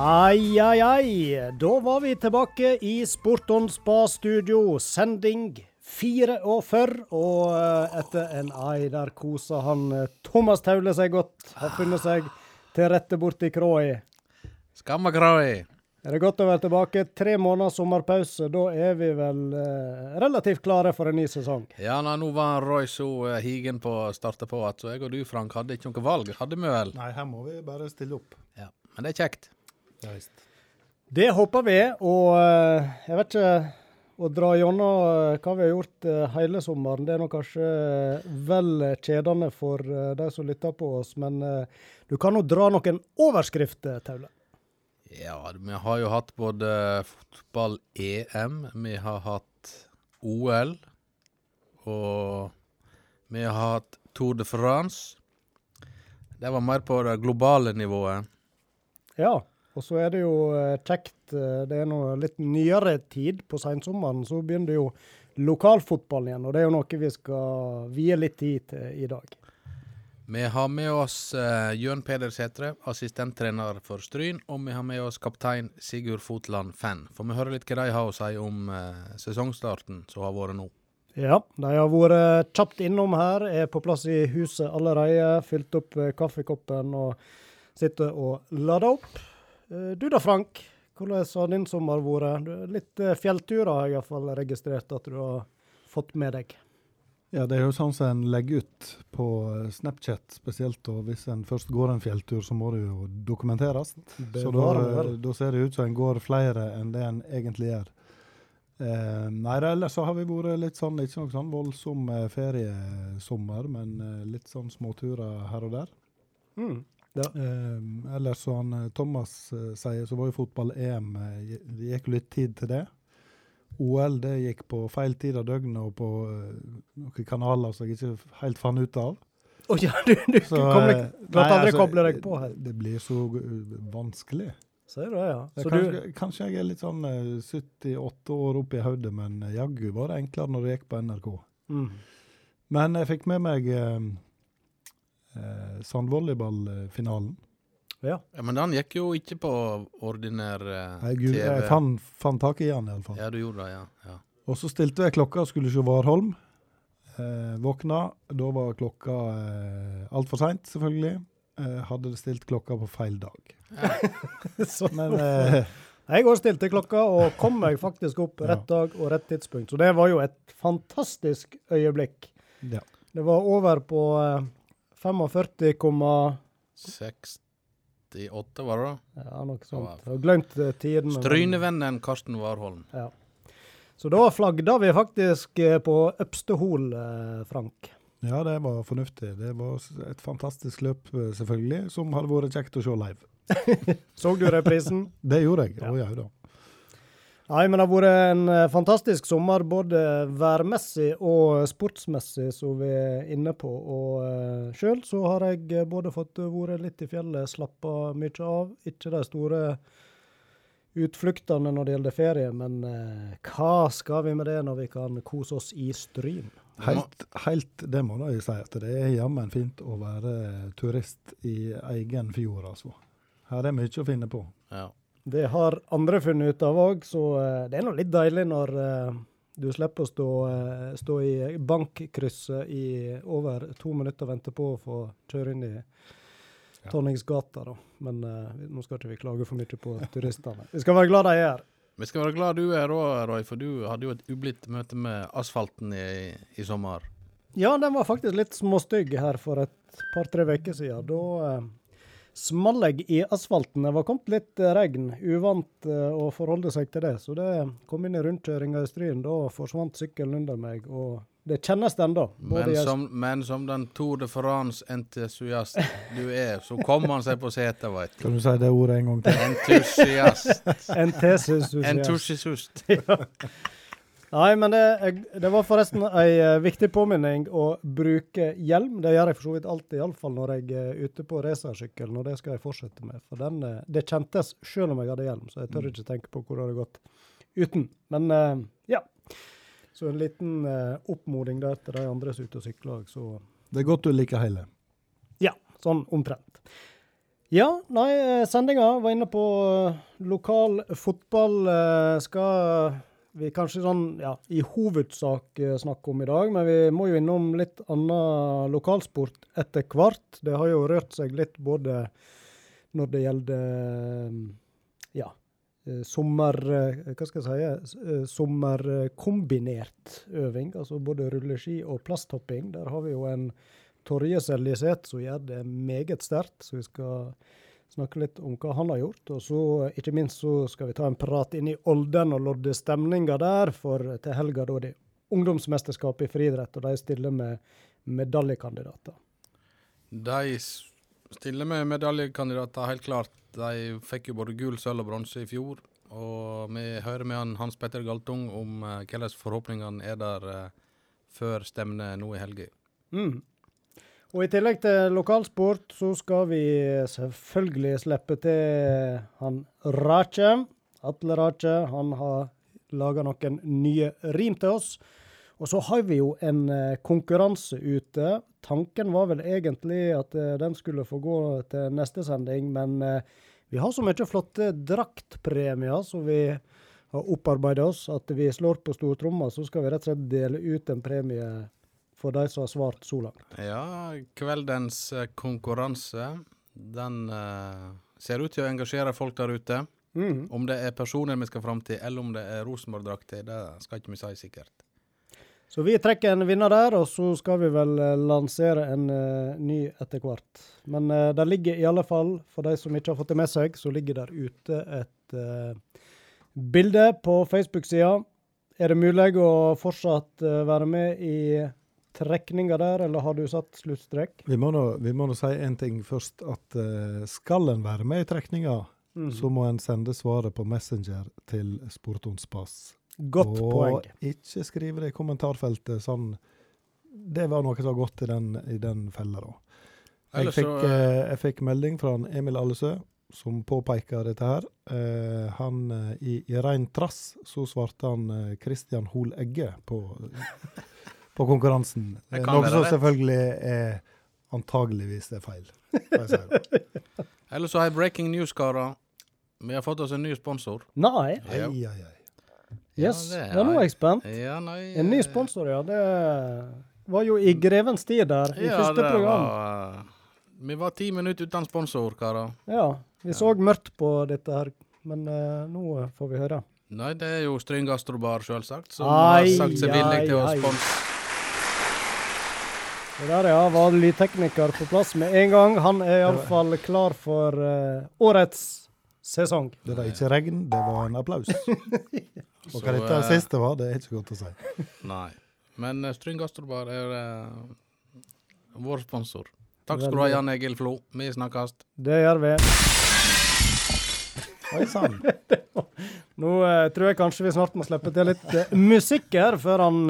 Ai, ai, ai. Da var vi tilbake i Sporton spa-studio. Sending 44. Og eh, etter en ai, der koser han eh, Thomas Taule seg godt. Har funnet seg til rette borti kråa. Skamma kroi. Er det godt å være tilbake? Tre måneders sommerpause. Da er vi vel eh, relativt klare for en ny sesong. Ja, nei, nå var Roy så eh, higen på å starte på at så jeg og du, Frank, hadde ikke noe valg. Hadde vi vel? Nei, her må vi bare stille opp. Ja. Men det er kjekt. Ja, visst. Det håper vi. Og eh, jeg vet ikke å dra gjennom eh, hva vi har gjort eh, hele sommeren. Det er nok kanskje vel kjedende for de som lytter på oss, men du kan nå dra noen overskrifter, Taule. Ja, vi har jo hatt både fotball-EM, vi har hatt OL, og vi har hatt Tour de France. Det var mer på det globale nivået. Ja, og så er det jo eh, kjekt eh, Det er nå litt nyere tid. På sensommeren så begynner jo lokalfotball igjen, og det er jo noe vi skal vie litt tid til i dag. Vi har med oss uh, Jørn Peder Sætre, assistenttrener for Stryn, og vi har med oss kaptein Sigurd Fotland Fan. Får vi høre litt hva de har å si om sesongstarten som har vært nå. Ja, de har vært kjapt innom her, er på plass i huset allerede. Fylt opp eh, kaffekoppen og sitter og lader opp. Eh, Du da, Frank? Hvordan har din sommer vært? Litt eh, fjellturer har jeg iallfall registrert at du har fått med deg. Ja, det er jo sånn som en legger ut på Snapchat spesielt. Og hvis en først går en fjelltur, så må det jo dokumenteres. Så det vel. da ser det ut som en går flere enn det en egentlig gjør. Eh, nei, ellers så har vi vært litt sånn, ikke noe sånn voldsom eh, feriesommer, men litt sånn småturer her og der. Mm. Eh, eller som eh, Thomas eh, sier, så var jo fotball-EM eh, Det gikk jo litt tid til det. OL det gikk på feil tid av døgnet og på eh, noen kanaler som jeg ikke helt fant ut av. Oh, ja, du, du Så, kom deg, eh, nei, andre altså, koble deg på her. Det blir så eh, vanskelig. Sier du det, ja? Så kanskje, du, kanskje, jeg er litt sånn eh, 78 år opp i hodet, men jaggu var det enklere når det gikk på NRK. mm. Men jeg fikk med meg eh, eh, sandvolleyballfinalen. Ja. Ja, Men den gikk jo ikke på ordinær eh, Nei, gud, TV. jeg fant, fant tak i den iallfall. Ja, du gjorde det, ja. ja. Og så stilte jeg klokka og skulle se Warholm. Eh, våkna. Da var klokka eh, altfor seint, selvfølgelig. Eh, hadde stilt klokka på feil dag. Så, Men eh, jeg òg stilte klokka og kom meg faktisk opp rett dag og rett tidspunkt. Så det var jo et fantastisk øyeblikk. ja. Det var over på eh, 45,8 68, var det da? Ja, noe sånt. Jeg har glemt eh, tiden. Strynevennen Karsten Warholm. Ja. Så da flagda vi faktisk eh, på Øpste Hol, eh, Frank. ja, det var fornuftig. Det var et fantastisk løp, selvfølgelig, som hadde vært kjekt å se live. Så du reprisen? Det gjorde jeg. Ja. Å ja da. Nei, men det har vært en eh, fantastisk sommer, både værmessig og sportsmessig, som vi er inne på. Og uh, sjøl så har jeg eh, både fått vært litt i fjellet, slappa mye av. Ikke de store utfluktene når det gjelder ferie, men eh, hva skal vi med det når vi kan kose oss i Stryn? Helt, helt det må jeg si at det er jammen fint å være turist i egen fjord, altså. Her er mye å finne på. Ja. Det har andre funnet ut av òg, så eh, det er nå litt deilig når eh, du slipper å stå, eh, stå i bankkrysset i over to minutter og vente på å få kjøre inn i Tonningsgata, da. Men nå skal ikke vi klage for mye på turistene. Vi skal være glad de er her. Vi skal være glad du er òg, Roy, for du hadde jo et ublidt møte med asfalten i, i sommer. Ja, den var faktisk litt småstygg her for et par-tre uker siden. Da small jeg i asfalten. Det var kommet litt regn. Uvant eh, å forholde seg til det. Så det kom inn i rundkjøringa i Stryn. Da forsvant sykkelen under meg. Og det kjennes ennå. Men som, men som den Tour de France-entusiast du er, så kom han seg på setet, veit du. Kan du si det ordet en gang til? Entusiast. Entusiast. Entusiast. Nei, men det, det var forresten ei eh, viktig påminning å bruke hjelm. Det gjør jeg for så vidt alltid, iallfall når jeg er ute på racersykkelen, og det skal jeg fortsette med. For den, eh, det kjentes selv om jeg hadde hjelm, så jeg tør ikke tenke på hvor det hadde gått uten. Men eh, ja. Så en liten eh, oppmoding der til de andre som er ute og sykler. Så Det er godt du liker hele. ja, sånn omtrent. Ja, nei, eh, sendinga var inne på eh, lokal fotball. eh, Skal vi kanskje sånn, ja, i hovedsak snakker om i dag, men vi må jo innom litt annen lokalsport etter hvert. Det har jo rørt seg litt både når det gjelder eh, ja, eh, sommer... eh, Hva skal jeg si? eh, Sommerkombinert øving. Altså både rulleski og plasthopping. Der har vi jo en Torje Seljeseth som gjør det meget sterkt, så vi skal snakke litt om hva han har gjort. Og så ikke minst så skal vi ta en prat inn i Olden og lodde stemninga der, for til helga da det ungdomsmesterskap i friidrett, og de stiller med medaljekandidater. De stiller med medaljekandidater, helt klart. De fikk jo både gull, sølv og bronse i fjor. Og vi hører med han Hans Petter Galtung om eh, hvordan forhåpningene er der eh, før stevnet nå i helga. Mm. Og i tillegg til lokalsport, så skal vi selvfølgelig slippe til han Rache. Atle Rache. Han har laga noen nye rim til oss. Og så har vi jo en eh, konkurranse ute. Tanken var vel egentlig at eh, den skulle få gå til neste sending, men eh, vi har så mye flotte draktpremier som vi har opparbeida oss, at vi slår på stortromma, så skal vi rett og slett dele ut en premie for de som har svart så langt. Ja, kveldens eh, konkurranse, den uh, ser ut til å engasjere folk der ute. Mm. Om det er personer vi skal fram til, eller om det er Rosenborg-drakter, det skal ikke vi si sikkert. Så vi trekker en vinner der, og så skal vi vel eh, lansere en uh, ny etter hvert. Men uh, det ligger i alle fall, for de som ikke har fått det med seg, så ligger der ute et uh, bilde på Facebook-sida. Er det mulig å fortsatt være med i trekninga der, eller har du satt sluttstrek? Vi må nå, vi må nå si en ting først, at uh, skal en være med i trekninga, mm. så må en sende svaret på Messenger til Sportonspass. Godt og poeng. ikke skrive det i kommentarfeltet sånn Det var noe som har gått i den, i den fella, da. Jeg fikk, så eh, jeg fikk melding fra Emil Allesø som påpeker dette her. Eh, han, i, I rein trass så svarte han eh, Christian Hoel Egge på, på konkurransen. Det kan Noe være som rett. selvfølgelig er antageligvis er feil. da. Ellers så har jeg breaking news, karer. Vi har fått oss en ny sponsor. Nei. Ai, ai, ai. Yes. Ja, nå er jeg spent. Ja, nei En ny sponsor, ja. Det var jo i grevens tid der, i Ja, første program. Var, vi var ti minutter uten sponsor, karer. Ja, vi så mørkt på dette her, men uh, nå får vi høre. Nei, det er jo Stryn Gastrobar, selvsagt, som Ai, har sagt seg villig til å sponse. Det der, ja, var lydtekniker på plass med en gang. Han er iallfall klar for uh, årets sesong. Det var ikke regn, det var en applaus. Og hva dette eh, siste var, det er ikke godt å si. Nei. Men uh, Stryn Gastrobar er uh, vår sponsor. Takk skal du ha, Jan Egil Flo. Vi snakkes. Det gjør vi. Oi sann. Nå uh, tror jeg kanskje vi snart må slippe til litt musikk her, før han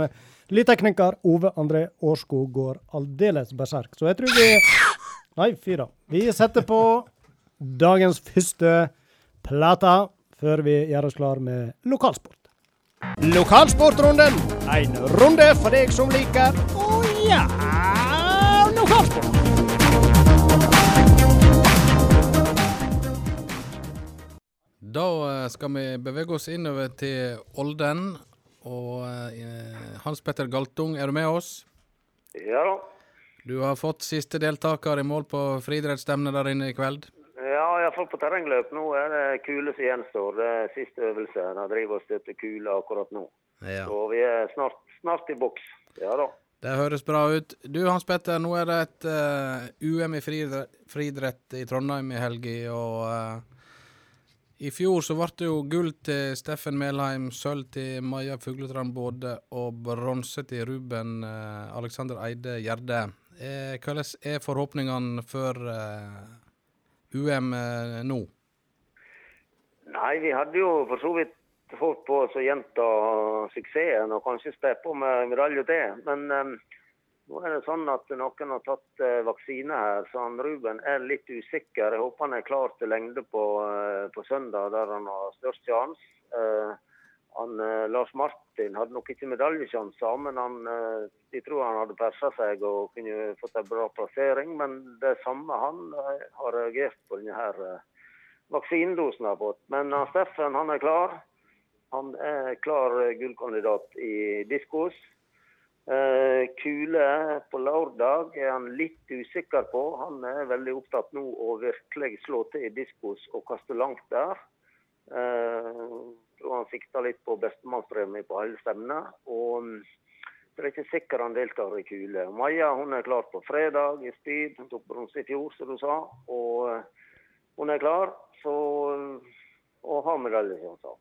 lydtekniker Ove André Årskog går aldeles berserk. Så jeg tror vi Nei, fyra. Vi setter på dagens første plate før vi gjør oss klar med lokalsport. Lokalsportrunden. En runde for deg som liker å ja lokalsport. Da eh, skal vi bevege oss innover til Olden. Og eh, Hans Petter Galtung, er du med oss? Ja da. Du har fått siste deltaker i mål på friidrettsstevnet der inne i kveld. Ja, iallfall på terrengløp. Nå er det kule som gjenstår. Det er siste øvelse. De driver og støtter kule akkurat nå. Ja. Så vi er snart, snart i boks. Ja da. Det høres bra ut. Du Hans Petter, nå er det et uh, UM i friidrett, i Trondheim i helga, og eh, i fjor så ble det jo gull til Steffen Melheim, sølv til Maja Fugletrand Både og bronse til Ruben eh, Alexander Eide Gjerde. Eh, hvordan er forhåpningene for eh, UM nå? Nei, vi hadde jo for så vidt håpet på å gjenta suksessen og kanskje spe på med medalje til. Men eh, nå er det sånn at noen har tatt eh, vaksine her, så han Ruben er litt usikker. Jeg håper han er klar til lengde på, eh, på søndag, der han har størst sjanse. Eh, han, eh, Lars Martin hadde nok ikke medaljesjanser, men han, de tror han hadde persa seg og kunne fått en bra plassering. Men det samme han har reagert på denne her vaksinedosen han har fått. Men Steffen han er klar. Han er klar gullkandidat i diskos. Eh, kule på lørdag er han litt usikker på. Han er veldig opptatt nå å virkelig slå til i diskos og kaste langt der. Og han sikter litt på bestemannspremie på hele stevnet. Og mm, det er ikke sikkert han deltar i kule. Maja hun er klar på fredag i speed. Hun tok bronse i fjor, som du sa. Og eh, hun er klar så, og har medaljesjanser.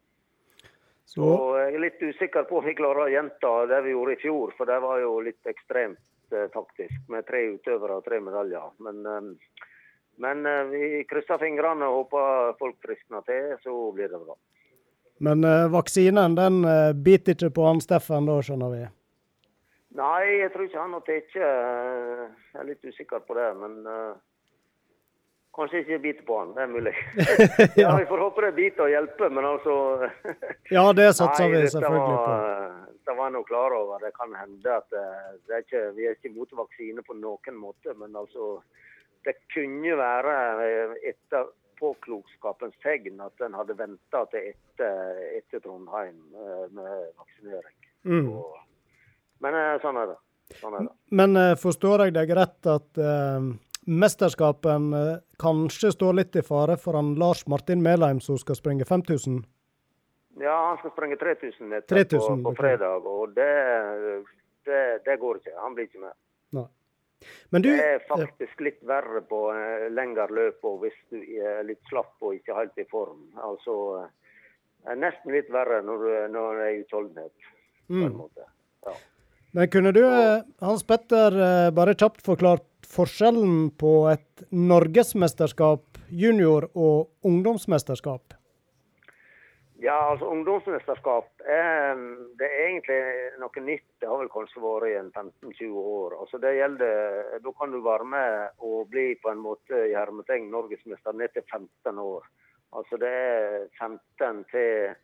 Så Og jeg er litt usikker på om vi klarer å gjenta det vi gjorde i fjor, for det var jo litt ekstremt eh, taktisk med tre utøvere og tre medaljer. Men, eh, men eh, vi krysser fingrene og håper folk friskner til, så blir det bra. Men eh, vaksinen den eh, biter ikke på han Steffen da, skjønner vi. Nei, jeg tror ikke han har tatt eh, Jeg er litt usikker på det, men kanskje ikke biter på han. Det er mulig. ja, Vi får håpe det biter og hjelper, men altså Ja, det satser vi selvfølgelig på. Det var jeg nå klar over. Det kan hende at eh, det er ikke, vi er ikke mot vaksine på noen måte, men altså Det kunne være eh, etter påklokskapens tegn at en hadde venta til etter, etter Trondheim eh, med vaksinering. Mm. Og, men sånn er det. Sånn er det. Men forstår jeg deg rett at eh, mesterskapen eh, kanskje står litt i fare for han Lars Martin Melheim som skal springe 5000? Ja, han skal springe 3000 meter 3000, på, på fredag, og det, det, det går ikke. Han blir ikke med. Nei. Men du Det er faktisk litt verre på eh, lengre løp og hvis du er litt slapp og ikke helt i form. Altså eh, det er nesten litt verre når, når det er utholdenhet, på en mm. måte. Ja. Men kunne du, eh, Hans Petter, eh, bare kjapt forklart forskjellen på et norgesmesterskap junior og ungdomsmesterskap? ja, altså ungdomsmesterskap er, det er egentlig noe nytt. Det har vel kanskje vært i en 15-20 år. Altså det gjelder, Da kan du være med og bli på en måte i hermetegn norgesmester ned til 15 år. Altså det er 15 til,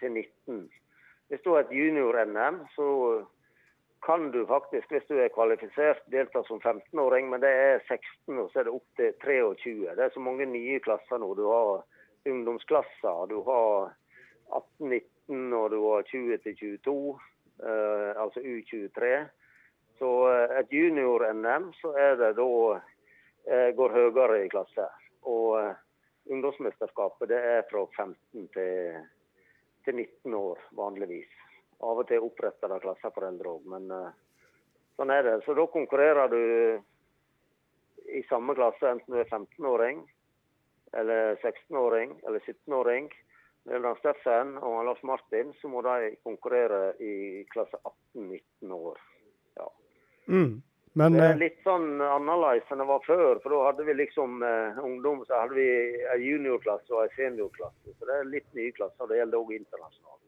til 19. Hvis du har et junior-NM, så kan du faktisk, hvis du er kvalifisert, delta som 15-åring, men det er 16, og så er det opp til 23. Det er så mange nye klasser nå. Du har ungdomsklasser, du har 18-19 og du har 20-22, eh, altså U23. Så eh, et junior-NM, så er det da eh, går høyere i klasse. Og eh, ungdomsmesterskapet det er fra 15 til, til 19 år vanligvis. Av og til oppretter de klasser på den drog, men eh, sånn er det. Så da konkurrerer du i samme klasse, enten du er 15-åring, eller 16-åring, eller 17-åring. Når det Steffen og Lars Martin, så må de konkurrere i klasse 18-19 år. Ja. Mm. Men Det eh, er litt sånn annerledes enn det var før. For da hadde vi liksom eh, ungdom, så hadde vi en juniorklasse og en seniorklasse. Så det er litt nye klasser. Det gjelder òg internasjonalt.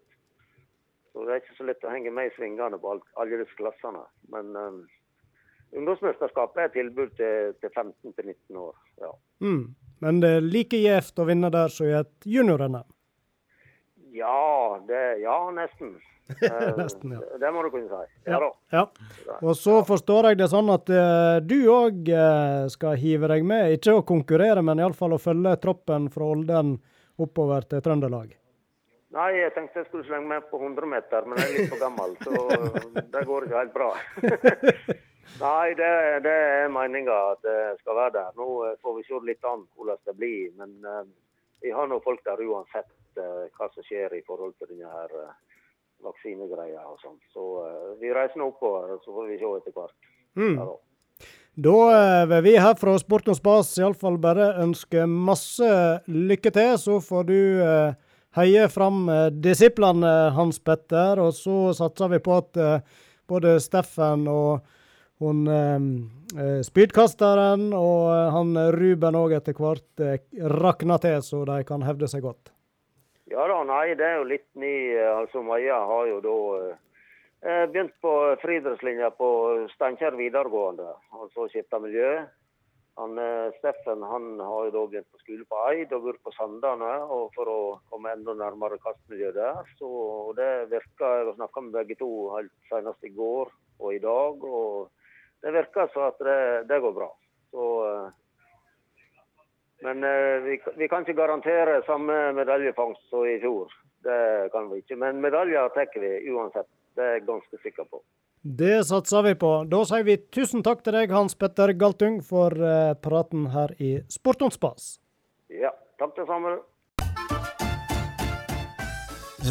Så det er ikke så lett å henge med i svingene på alt, alle disse klassene. Men um, ungdomsmesterskapet er tilbud til, til 15-19 år. Ja. mm. Men det er like gjevt å vinne der som i et junior-NM. Ja, det, ja nesten. Eh, Nesten, ja. Det må du kunne si. Ja. Ja. Og så forstår jeg det sånn at eh, du òg eh, skal hive deg med, ikke å konkurrere, men iallfall å følge troppen fra Olden oppover til Trøndelag. Nei, jeg tenkte jeg skulle slenge meg på 100 meter, men jeg er litt for gammel, så det går ikke helt bra. Nei, det, det er meninga at jeg skal være der. Nå eh, får vi se litt an hvordan det blir. Men eh, vi har nå folk der uansett uh, hva som skjer i forhold til denne her uh, vaksinegreia og sånn. Så vi reiser nå oppover, så får vi se etter hvert. Mm. Ja, da. Da vil vi her fra Sport og Spas iallfall bare ønske masse lykke til. Så får du heie fram eh, disiplene, Hans Petter. Og så satser vi på at eh, både Steffen og hun eh, spydkasteren og han Ruben òg etter hvert rakner til, så de kan hevde seg godt. Ja da, nei, det er jo litt ny. Altså Maja har jo da begynt på friidrettslinja på Steinkjer videregående. Altså skifta miljø. Han, eh, Steffen han har jo da begynt på skole på Eid og gått på Sandane og for å komme enda nærmere kastmiljøet der. Så det virker, Jeg har snakka med begge to helt senest i går og i dag. og Det virker så at det, det går bra. Så, eh, men eh, vi, vi kan ikke garantere samme medaljefangst som i fjor. Det kan vi ikke. Men medaljer tar vi uansett. Det er jeg ganske sikker på. Det satser vi på. Da sier vi tusen takk til deg, Hans Petter Galtung, for eh, praten her i Sportonspass. Ja, takk det samme.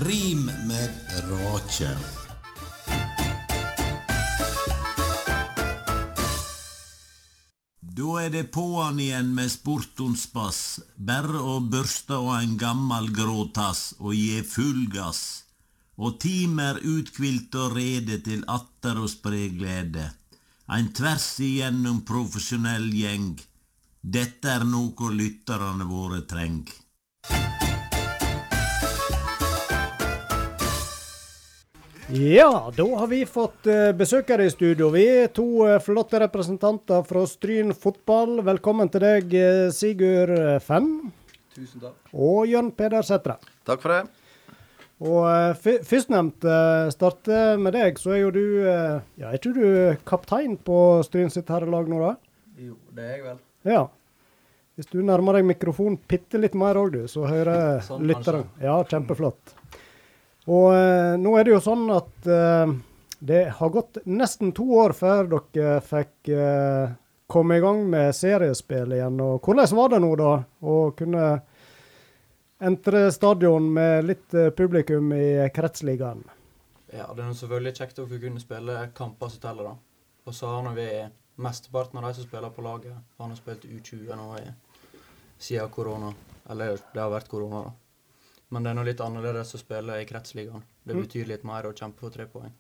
Rim med rake. Da er det på'n igjen med sportonspass. Berre å børste og en gammal gråtass og gi full gass. Og timer utkvilt og rede til atter å spre glede. Ein tvers igjennom profesjonell gjeng. Dette er noe lytterne våre treng. Ja, da har vi fått besøkere besøk her i studio. Vi er to uh, flotte representanter fra Stryn fotball. Velkommen til deg, uh, Sigurd Fenn. Tusen takk. Og Jørn Peder Sætre. Takk for det. Og uh, førstnevnt starte starter med deg, så er jo du uh, Ja, er ikke du kaptein på Stryn sitt herrelag nå, da? Jo, det er jeg vel. Ja. Hvis du nærmer deg mikrofonen bitte litt mer òg, du, så hører Sånn, lytteren. Ja, kjempeflott. Og eh, nå er det jo sånn at uh, det har gått nesten to år før dere fikk uh, komme i gang med seriespill igjen. Og hvordan var det nå, da, å kunne entre stadion med litt eh, publikum i kretsligaen? Ja, det er selvfølgelig kjekt å kunne spille kamper som teller, da. Og så har vi mesteparten av de som spiller på laget, har nå spilt U20 nå siden korona. Eller det har vært korona, da. Men det er nå litt annerledes å spille i kretsligaen. Det Mm. betyr litt mer å kjempe for tre poeng.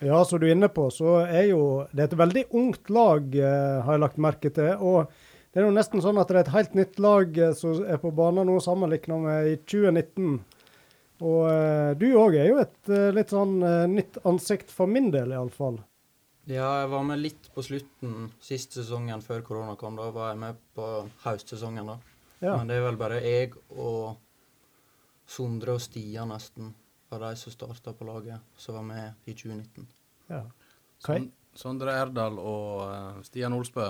Ja, som du er inne på, så er jo det er et veldig ungt lag, eh, har jeg lagt merke til. Og det er jo nesten sånn at det er et helt nytt lag eh, som er på banen nå, sammenlignet med i 2019. Og eh, du òg er jo et eh, litt sånn eh, nytt ansikt for min del, iallfall. Ja, jeg var med litt på slutten sist sesongen før korona kom. Da var jeg med på høstsesongen, da. Ja. Men det er vel bare jeg og Sondre og Stian nesten av de som starta på laget, som var med i 2019. ja. Okay. Sondre Erdal og eh, Stian Olsbø.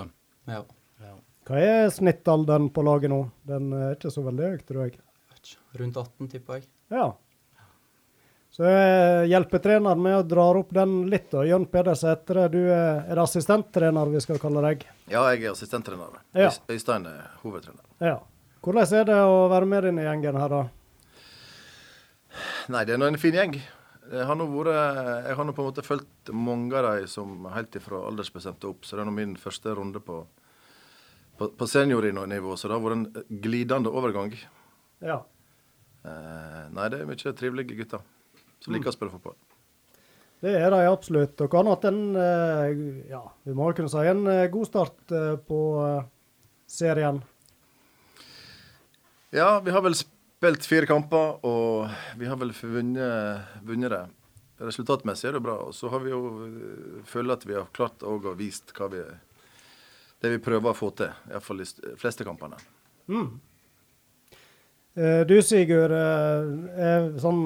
Ja. Ja. Hva er snittalderen på laget nå? Den er ikke så veldig høy, tror jeg. Rundt 18, tipper jeg. Ja. Så jeg hjelper treneren med å dra opp den litt. og Jørn Peder Sætre, du er, er det assistenttrener vi skal kalle deg? Ja, jeg er assistenttrener. Ja. Øystein er hovedtrener. Ja. Hvordan er det å være med denne gjengen her, da? Nei, det er nå en fin gjeng. Jeg har nå vært, jeg har nå på en måte fulgt mange av de som helt ifra aldersbestemte opp, så det er nå min første runde på, på, på seniornivå, så det har vært en glidende overgang. Ja. Eh, nei, det er mye trivelige gutter som liker å spille fotball. Det er de absolutt. Og kan hatt en eh, ja, vi må kunne si en eh, god start eh, på serien. Ja, vi har vel spilt fire kamper, og vi har vel vunnet, vunnet det. Resultatmessig er det bra. Og så har vi jo følt at vi har klart å vist hva vi det vi prøver å få til. Iallfall i de fleste kampene. Mm. Eh, Du Sigurd, eh, er sånn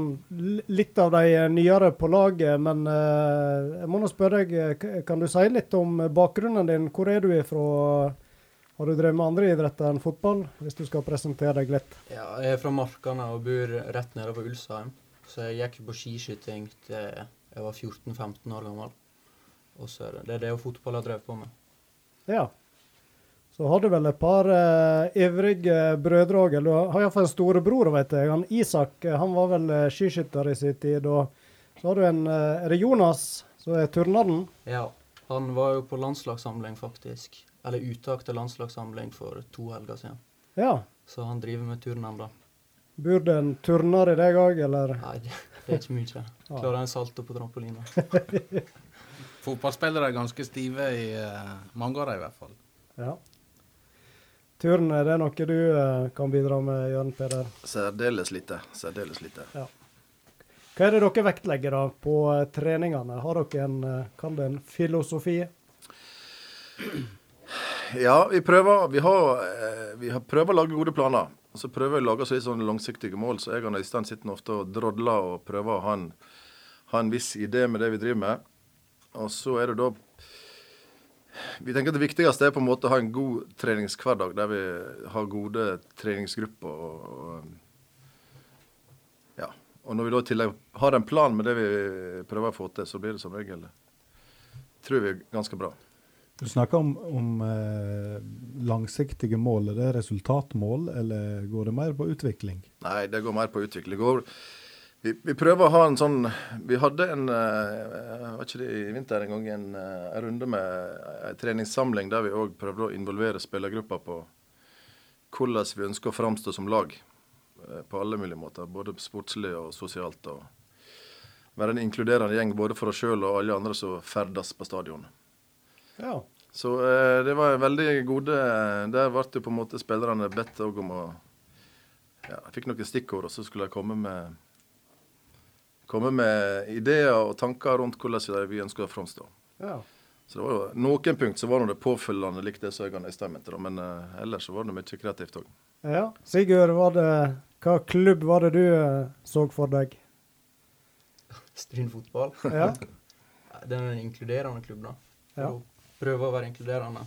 litt av de nyere på laget, men eh, jeg må nå spørre deg, eh, kan du si litt om bakgrunnen din? Hvor er du ifra? Har du drevet med andre idretter enn fotball, hvis du skal presentere deg litt? Ja, jeg er fra Markane og bor rett nede på Ulsheim. Så jeg gikk på skiskyting til jeg var 14-15 år gammel. Og så er det, det er det og fotball jeg har drevet på med. Ja. Så har du vel et par uh, ivrige brødre òg. Du har iallfall en storebror, vet jeg. Han Isak eh, han var vel eh, skiskytter i sin tid. Og så har du en Er det Jonas som er turneren? Ja, han var jo på landslagssamling, faktisk. Eller uttak til landslagssamling for to helger siden. Ja. Så han driver med turn ennå. Bor det en turner i deg òg, eller? Nei, det, det er ikke mye. Klarer en salto på trampolina. Fotballspillere er ganske stive i uh, mange av dem, i hvert fall. Ja. Turn, er det noe du eh, kan bidra med, Jørn Peder? Særdeles lite. Særdeles lite. Hva er det dere vektlegger da på eh, treningene? Har dere en, eh, kall det en filosofi? Ja, vi prøver, vi har, vi har prøver å lage gode planer. Og så prøver vi å lage oss litt sånn langsiktige mål. Så jeg og Øystein sitter ofte og drodler og prøver å ha en, ha en viss idé med det vi driver med. Og så er det da Vi tenker at det viktigste er på en måte å ha en god treningshverdag der vi har gode treningsgrupper. og, og ja. Og når vi da i tillegg har en plan med det vi prøver å få til, så blir det som regel tror vi er ganske bra. Du snakker om, om eh, langsiktige mål. Er det resultatmål, eller går det mer på utvikling? Nei, det går mer på utvikling. Det Går, vi, vi, prøver å ha en sånn Vi hadde en uh, var ikke det i vinter en gang en, uh, en runde med en treningssamling der vi òg prøvde å involvere spillergrupper på hvordan vi ønsker å framstå som lag. Uh, på alle mulige måter. Både sportslig og sosialt. og Være en inkluderende gjeng både for oss sjøl og alle andre som ferdes på stadionet. Ja. Så eh, det var veldig gode Der ble jo på en måte spillerne bedt òg om å ja, Jeg fikk noen stikkord, og så skulle jeg komme med komme med ideer og tanker rundt hvordan vi ønsker å framstå. ja. Så det var jo Noen punkt så var det påfølgende likt det som og Øystein mente, men uh, ellers så var det mye kreativt òg. Ja. Sigurd, var det, hva klubb var det du uh, så for deg? Stryn fotball. Ja. Det er en inkluderende klubb, da. Ja. Prøve å være inkluderende.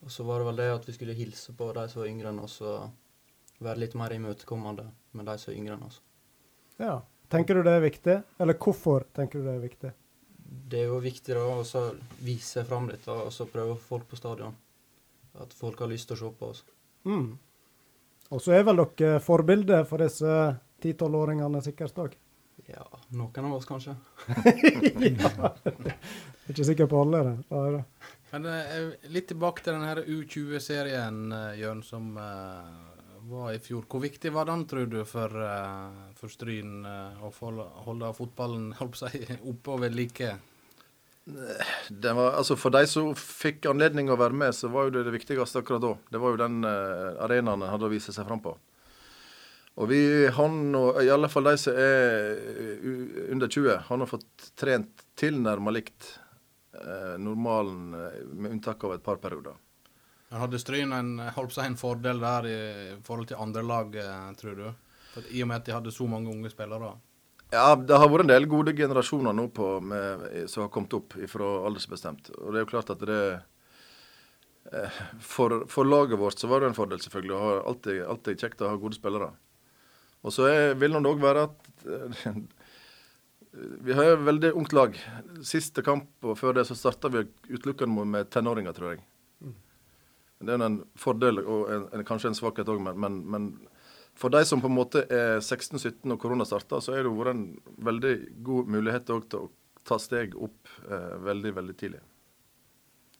Og så var det vel det at vi skulle hilse på de som var yngre enn oss, og være litt mer imøtekommende med de som er yngre enn oss. ja. Tenker du det er viktig? Eller hvorfor tenker du det er viktig? Det er jo viktig da, å vise fram litt, da, og så prøve å få folk på stadion. At folk har lyst til å se på oss. Mm. Og så er vel dere forbilder for disse 10-12-åringene sikkert òg? Ja, noen av oss kanskje. ja. Ikke sikker på alle, det. er det. Men eh, litt tilbake til den U20-serien, uh, Jørn, som eh, var i fjor. Hvor viktig var den, tror du, for, uh, for Stryn uh, å holde fotballen si, oppe og ved like? Det var, altså For de som fikk anledning å være med, så var jo det det viktigste akkurat da. Det var jo den arenaen en hadde å vise seg fram på. Og vi, han og i alle fall de som er under 20, han har fått trent tilnærma likt normalen, med unntak av et par perioder. Men Hadde Stryn en, en fordel der i forhold til andre lag, tror du? For I og med at de hadde så mange unge spillere? Ja, det har vært en del gode generasjoner nå på, med, som har kommet opp fra aldersbestemt. Og det er jo klart at det for, for, laget vårt så var det en fordel, selvfølgelig. Det er alltid, alltid kjekt å ha gode spillere. Og så vil det òg være at vi har et veldig ungt lag. Siste kamp og før det så starta vi utelukkende med tenåringer, tror jeg. Det er en fordel og en, en, kanskje en svakhet òg, men, men, men, for de som på en måte er 16-17 og korona starta, så er det vært en veldig god mulighet til å ta steg opp eh, veldig, veldig tidlig.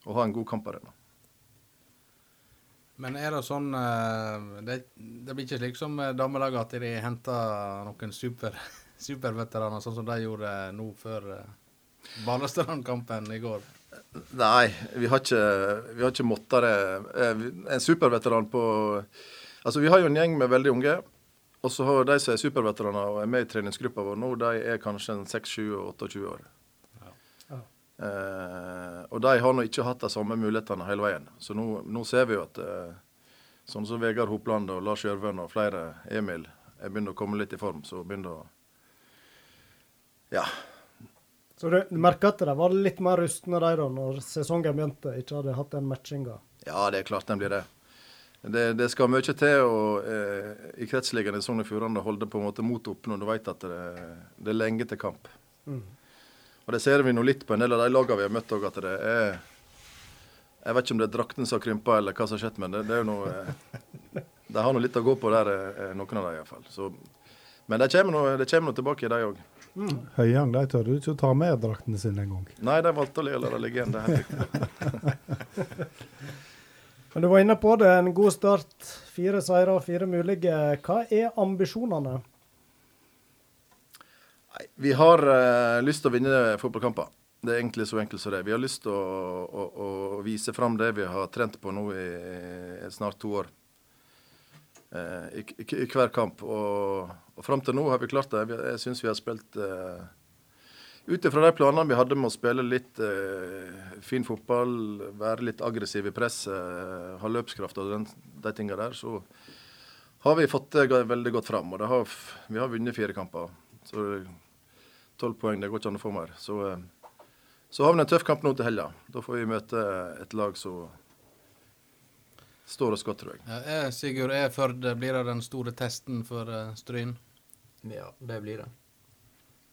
Og ha en god kamparena. Men er det sånn Det, det blir ikke slik som damelaget at de henter noen super, superveteraner, sånn som de gjorde nå før Balestrand-kampen i går? Nei, vi har ikke, vi har ikke måttet det. En superveteran på Altså, Vi har jo en gjeng med veldig unge. Og så har de som er superveteraner og er med i treningsgruppa vår nå, de er kanskje 6-7-28 år. Ja. Ja. Eh, og de har nå ikke hatt de samme mulighetene hele veien. Så nå, nå ser vi jo at eh, sånn som Vegard Hopland og Lars Gjørven og flere, Emil, er begynner å komme litt i form. Så begynner å Ja. Så du, du merker at de var litt mer rustne de da, når sesongen begynte, ikke hadde hatt den matchinga? Ja, det er klart den blir det. Det, det, skal mye til å, eh, i kretsligaen i Sogn og Fjordane holde på en måte motet oppe når du vet at det, det, er lenge til kamp. Mm. Og Det ser vi nå litt på en del av de lagene vi har møtt òg, at det er Jeg vet ikke om det er drakten som har krympa eller hva som har skjedd, men det, det er jo noe eh, De har nå litt å gå på der, eh, noen av dem iallfall. Men det kommer nå noe tilbake, de òg. Mm. Høyang de tør ikke å ta med draktene sine engang. Nei, de valgte å la det ligge igjen. Men du var inne på det, en god start. Fire seire og fire mulige. Hva er ambisjonene? Nei, vi har uh, lyst til å vinne fotballkamper. Det er egentlig så enkelt som det. Vi har lyst til å, å, å vise fram det vi har trent på nå i, i snart to år. Uh, i, i, i, hver kamp. Og, og fram til nå har vi klart det. Jeg syns vi har spilt uh, ut ifra de planene vi hadde med å spille litt eh, fin fotball, være litt aggressiv i presset, eh, ha løpskraft og den, de tingene der, så har vi fått det veldig godt fram. Og har, vi har vunnet fire kamper. Så tolv poeng, det går ikke an å få mer. Så, eh, så har vi en tøff kamp nå til helga. Da får vi møte et lag som står oss godt, tror jeg. Ja, er, Sigurd, er Førde blir det den store testen for uh, Stryn? Ja, det blir det.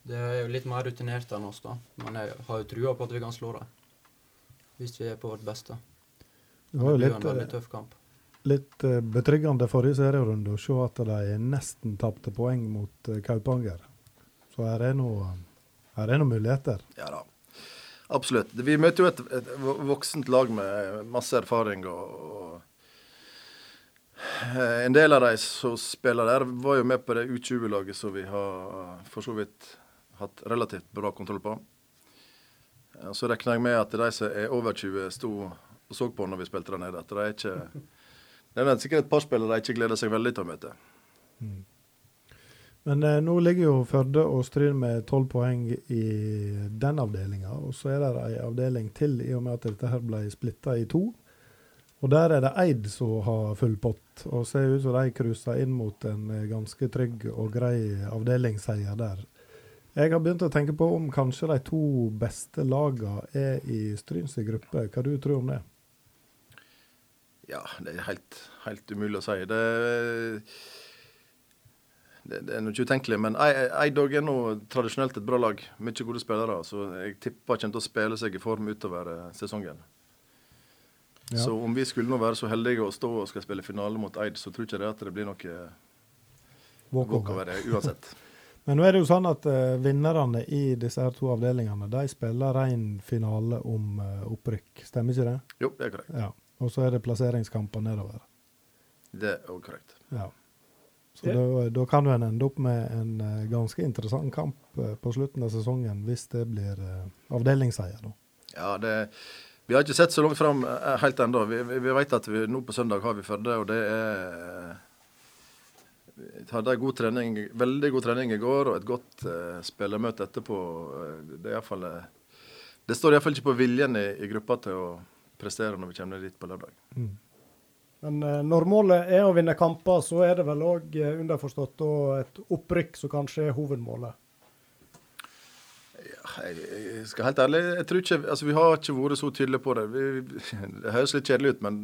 Det er jo litt mer rutinert enn oss, da. Men jeg har jo trua på at vi kan slå dem. Hvis vi er på vårt beste. Det var jo litt, en veldig tøff kamp. litt eh, betryggende forrige serierunde å se at de nesten tapte poeng mot eh, Kaupanger. Så her er noe, her er noe muligheter. Ja da. Absolutt. Vi møter jo et, et voksent lag med masse erfaring. og, og En del av de som spiller der, var jo med på det U20-laget som vi har for så vidt hatt relativt bra kontroll på. Eh, Så regner jeg med at de som er over 20, sto og så på når vi spilte der nede. At de ikke Det er sikkert et par spillere de ikke gleder seg veldig til å møte. Men eh, nå ligger jo Førde og Stryn med tolv poeng i den avdelinga. Og så er det ei avdeling til, i og med at dette her ble splitta i to. Og der er det Eid som har full pott, og ser ut som de cruiser inn mot en eh, ganske trygg og grei avdelingsseier der. Jeg har begynt å tenke på om kanskje de to beste lagene er i Stryns gruppe. Hva du tror om det? Ja, det er helt, helt umulig å si. Det, det, det er nå ikke utenkelig. Men Ei- Eidog er nå tradisjonelt et bra lag. Mye gode spillere. Så jeg tipper kommer til å spille seg i form utover eh, sesongen. Ja. Så om vi skulle nå være så heldige å stå og skal spille finale mot Eid, så tror ikke det at det blir noe Walkover. uansett. Men nå er det jo sånn at uh, vinnerne i disse her to avdelingene de spiller ren finale om uh, opprykk. Stemmer ikke det? Jo, det er korrekt. Ja. Og så er det plasseringskamper nedover. Det er også korrekt. Ja. Så da, da kan du en ende opp med en uh, ganske interessant kamp uh, på slutten av sesongen, hvis det blir uh, avdelingsseier. da. Ja, det, vi har ikke sett så langt fram eh, helt ennå. Vi, vi, vi vet at vi, nå på søndag har vi Førde, og det er Vi hadde en god trening, veldig god trening i går og et godt uh, spillermøte etterpå. Eh, Det, er i fall, eh, det står iallfall ikke på viljen i, i gruppa til å prestere når vi kommer dit på lørdag. Mm. Men eh, når målet er å vinne kamper, så er det vel òg underforstått et opprykk som kanskje er hovedmålet. Jeg, skal helt ærlig, jeg tror ikke, altså Vi har ikke vært så tydelige på det. Vi, det høres litt kjedelig ut, men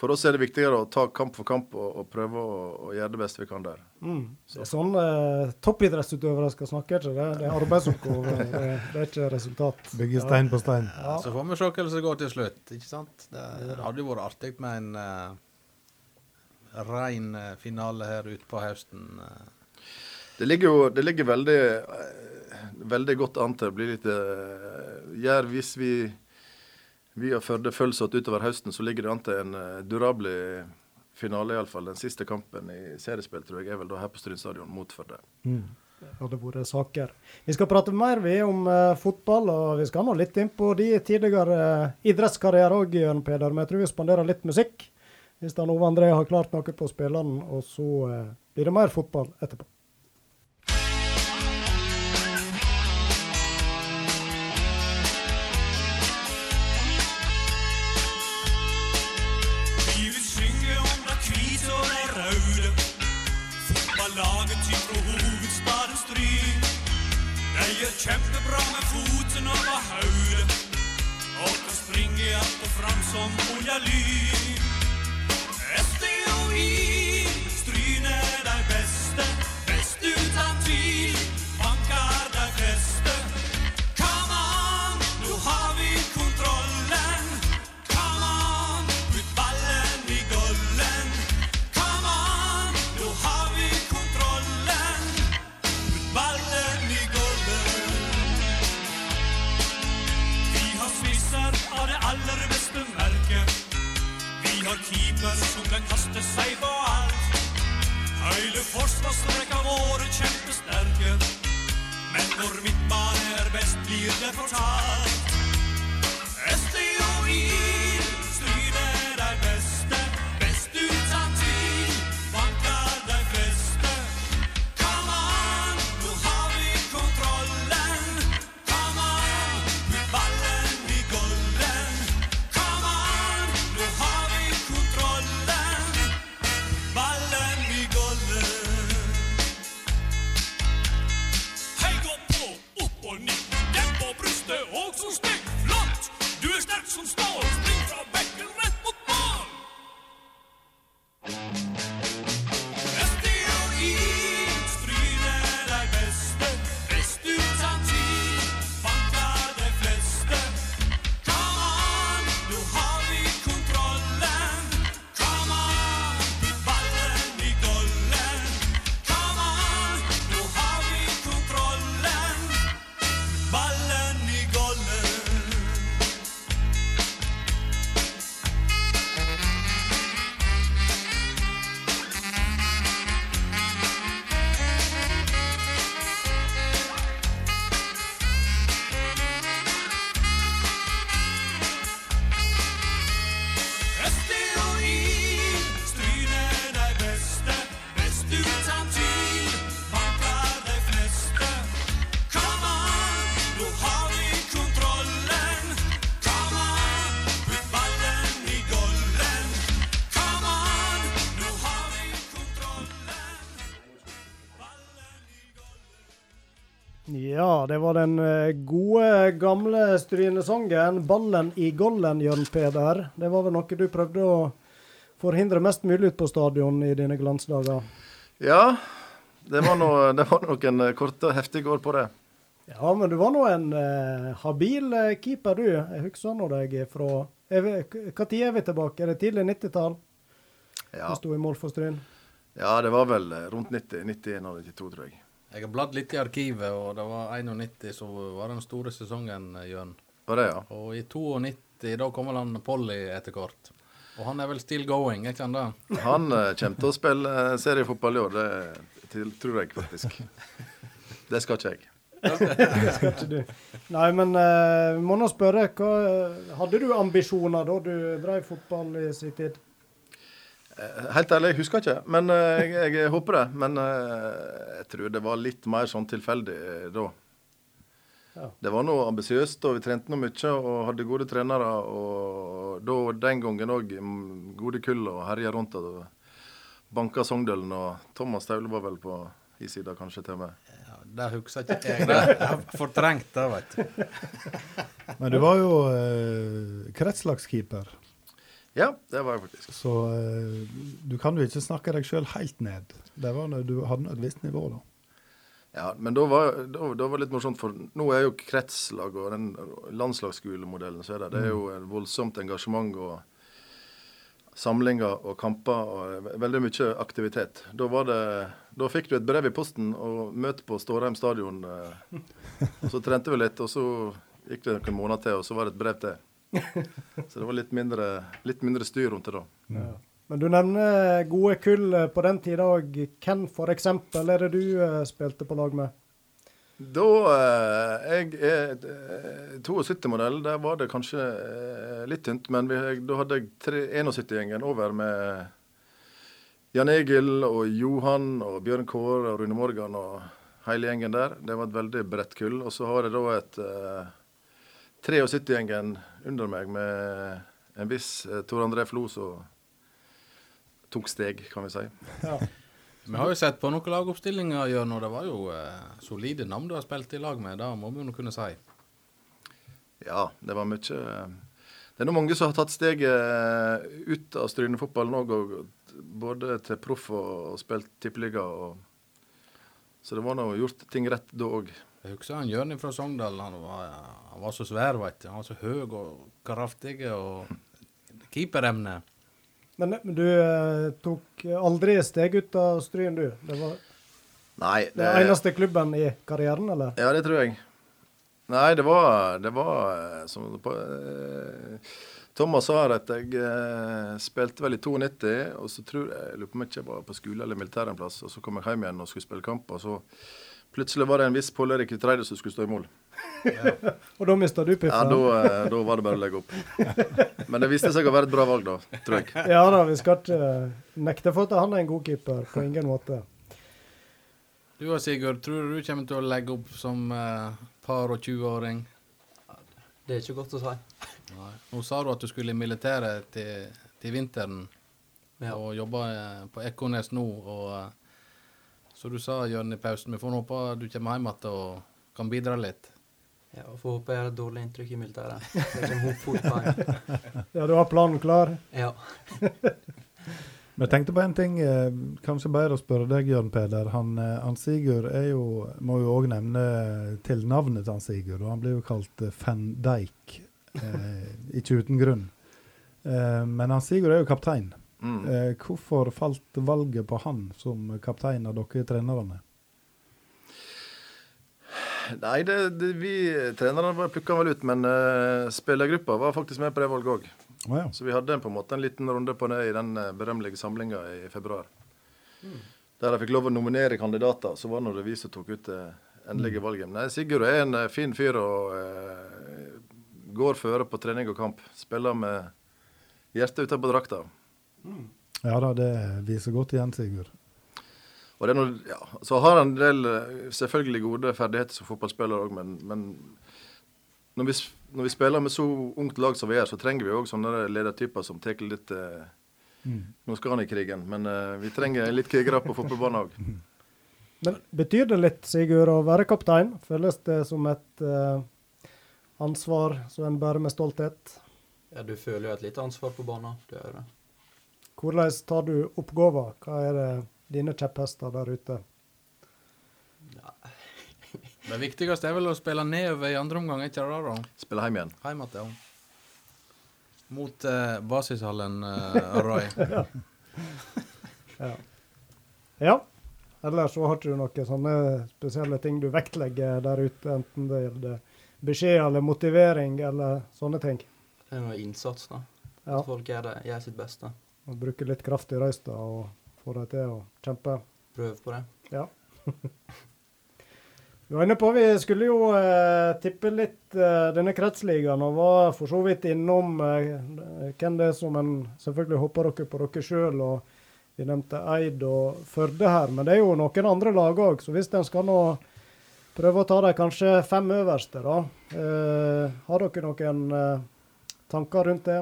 for oss er det viktigere å ta kamp for kamp og, og prøve å, gjøre det beste vi kan der. Mm. Det er sånn eh, toppidrettsutøvere skal snakke, ikke det? Det er arbeidsoppgave, det, det er ikke resultat. Bygge stein på stein. Ja. Så får vi se hvordan det går til slutt. ikke sant? Det, det hadde jo vært artig med en uh, rein eh, finale her utpå høsten. Uh. Det ligger jo det ligger veldig, eh, veldig godt an til å bli litt uh, gjør Hvis vi via Førde følges utover høsten, så ligger det an til en uh, durabelig finale, iallfall. Den siste kampen i seriespill tror jeg er vel da her på Stryn stadion mot Førde. Mm. Det hadde vært saker. Vi skal prate mer vi om uh, fotball, og vi skal nå litt inn på de tidligere uh, idrettskarrierer òg, Jørn Peder. Men jeg tror vi spanderer litt musikk. Hvis Dan Ove André har klart noe på spillerne. og så uh, blir det mer fotball etterpå. Gjør kjempebra med foten over hodet. Og kan springe att og fram som oljelyn. SDOI, keeper kaster seg på alt. Hele forsvarsrekka våre kjempesterke. Men hvor midtbane er best, blir det fortalt. Den eh, gode, gamle strynesangen 'Ballen i gollen', Jørn Peder. Det var vel noe du prøvde å forhindre mest mulig ut på stadion i dine glansdager? Ja, det var, noe, det var noen korte, heftige år på det. Ja, men du var nå en eh, habil eh, keeper, du. Jeg husker nå deg fra Når er vi tilbake? Er det tidlig 90-tall Ja, du sto i mål for Stryn? ja det var vel eh, rundt 90. 91 eller 92, tror jeg. Jeg har bladd litt i arkivet, og det var 91 som var den store sesongen, eh, Jørn. Var det, ja? Og i 92, da kommer han Polly etter hvert. Og han er vel still going, er ikke han det? Han eh, kommer til å spille eh, seriefotball i år, det til, tror jeg faktisk. Det skal ikke jeg. Skal ikke du. Nei, men uh, må nå spørre, hva, hadde du ambisjoner da du drev fotball i sin tid? Helt ærlig, jeg husker ikke, men eh, jeg, jeg håper det. Men eh, jeg tror det var litt mer sånn tilfeldig eh, da. Ja. Det var noe ambisiøst, og vi trente noe mye og hadde gode trenere. Og da, den gangen òg gode kull og herja rundt og banka Sogndølen. Og Thomas Taule var vel på i sida kanskje til meg. Ja, det husker ikke jeg. Det jeg har fortrengt det, veit du. Men du var jo eh, kretslagskeeper, Ja, det var jeg faktisk. så eh, du kan jo ikke snakke deg sjøl helt ned. Det var når du hadde et visst nivå, da. Ja, men da var, da, da var det litt morsomt, for nå er jo kretslag og den landslagsskolemodellen så er det, det er jo et voldsomt engasjement og samlinger og kamper og veldig mye aktivitet. Da, var det, da fikk du et brev i posten og møte på Stårheim stadion. eh, Og så trente vi litt, og så gikk det noen måneder til, og så var det et brev til. Så det var litt mindre, litt mindre styr rundt det da. Men du nevner gode kull eh, på den tida òg. Hvem f.eks. er det du eh, spilte på lag med? Da eh, Jeg er eh, 72-modell. Der var det kanskje eh, litt tynt. Men vi, da hadde jeg 71-gjengen over med Jan Egil og Johan og Bjørn Kåre og Rune Morgan og hele gjengen der. Det var et veldig bredt kull. Og så har jeg da et eh, 73-gjengen under meg med en viss eh, Tor André Flo som tok steg, kan vi si. Ja. Vi har jo sett på noen lagoppstillinger, Jørn, og det var jo eh, solide navn du har spilt i lag med. Det må vi jo kunne si. Ja, det var mye eh, Det er nå mange som har tatt steget ut av Strynefotballen òg, og både til proff og, og spilt tippeliga. og- Så det var nå gjort ting rett da òg. Jeg husker han Jørn fra Sogndal. Han var, han var så svær, veit du. Han var så høy og kraftig og keeperemne. Men men du eh, tok aldri steg ut av Stryn, du? Det var Nei, den eneste klubben i karrieren, eller? Ja, det tror jeg. Nei, det var, det var eh, som på, eh, Thomas sa at jeg eh, spilte vel i 92, og så tror jeg jeg lurer på om jeg ikke var på skole eller militær en plass, og så kom jeg hjem igjen og skulle spille kamp, og så plutselig var det en viss Pål Erik Treide som skulle stå i mål. Og da mista du Ja, da, eh, da var det bare å legge opp. Men det viste seg å være et bra valg, da, tror jeg. Ja da, vi skal ikke nekte for at han er en god keeper. På ingen måte. Du og Sigurd, tror du du kommer til å legge opp som eh, par og 20-åring? Det er ikke godt å si. Nei. Nå sa du at du skulle i militæret til, til vinteren Ja. og jobbe eh, på Ekornes nå. Og, eh, så du sa Jørn i pausen, vi får håpe du kommer hjem igjen og kan bidra litt. Ja, og Får håpe jeg har et dårlig inntrykk i militæret. Kommer. Ja, du har planen klar? Ja. Men jeg tenkte på en ting, eh, kanskje bedre å spørre deg, Jørn Peder. Han, eh, han Sigurd er jo, må jo òg nevne til navnet til han Sigurd, og han blir jo kalt Fendeik. Eh, ikke uten grunn. Eh, men han Sigurd er jo kaptein. Mm. Eh, hvorfor falt valget på han som kaptein av dere trenerne? Nei, det, det, vi trenerne plukka vel ut, men uh, spillergruppa var faktisk med på det valget òg. Oh, ja. Så vi hadde på en måte en liten runde på det i den eh, berømmelige samlinga i februar. Der jeg fikk lov å nominere kandidater. Så var det vi som tok ut det endelige valget. Nei, Sigurd er en fin fyr og uh, går føre på trening og kamp. Spiller med hjertet utenpå drakta. Ja da, det viser godt igjen, Sigurd. Og det er noe, ja, så har han en del eh, selvfølgelig gode ferdigheter som fotballspiller òg, men, men når, vi, når vi spiller med så ungt lag som vi er, så trenger vi òg sånne ledertyper som tar litt eh, Nå skal han i krigen, men eh, vi trenger litt krigere på fotballbanen òg. Men betyr det litt, Sigurd, å være kaptein? Føles det som et eh, ansvar som en bærer med stolthet? ja, du føler jo et lite ansvar på banen. Det gjør det. Hvordan tar du oppgaver? Hva er det dine kjepphester der ute? Det viktigste er vel å spille nedover i andre omgang, ikke det da? Spille hjem igjen. Heim igjen, ja. Mot eh, basishallen, eh, Roy. Ja. ja. Ellers så har du noen sånne spesielle ting du vektlegger der ute, enten det gjelder beskjed eller motivering eller sånne ting. Det er noe innsats, da. Ja. At folk gjør, det, gjør sitt beste. Og bruke litt kraft i røysta og få dem til å kjempe. Prøv på det. Ja. Vi var inne på, Vi skulle jo eh, tippe litt eh, denne kretsligaen, og var for så vidt innom eh, hvem det er som en selvfølgelig håper dere på dere sjøl. Vi nevnte Eid og Førde her, men det er jo noen andre lag òg. Så hvis en skal nå prøve å ta de kanskje fem øverste, da. Eh, har dere noen eh, tanker rundt det?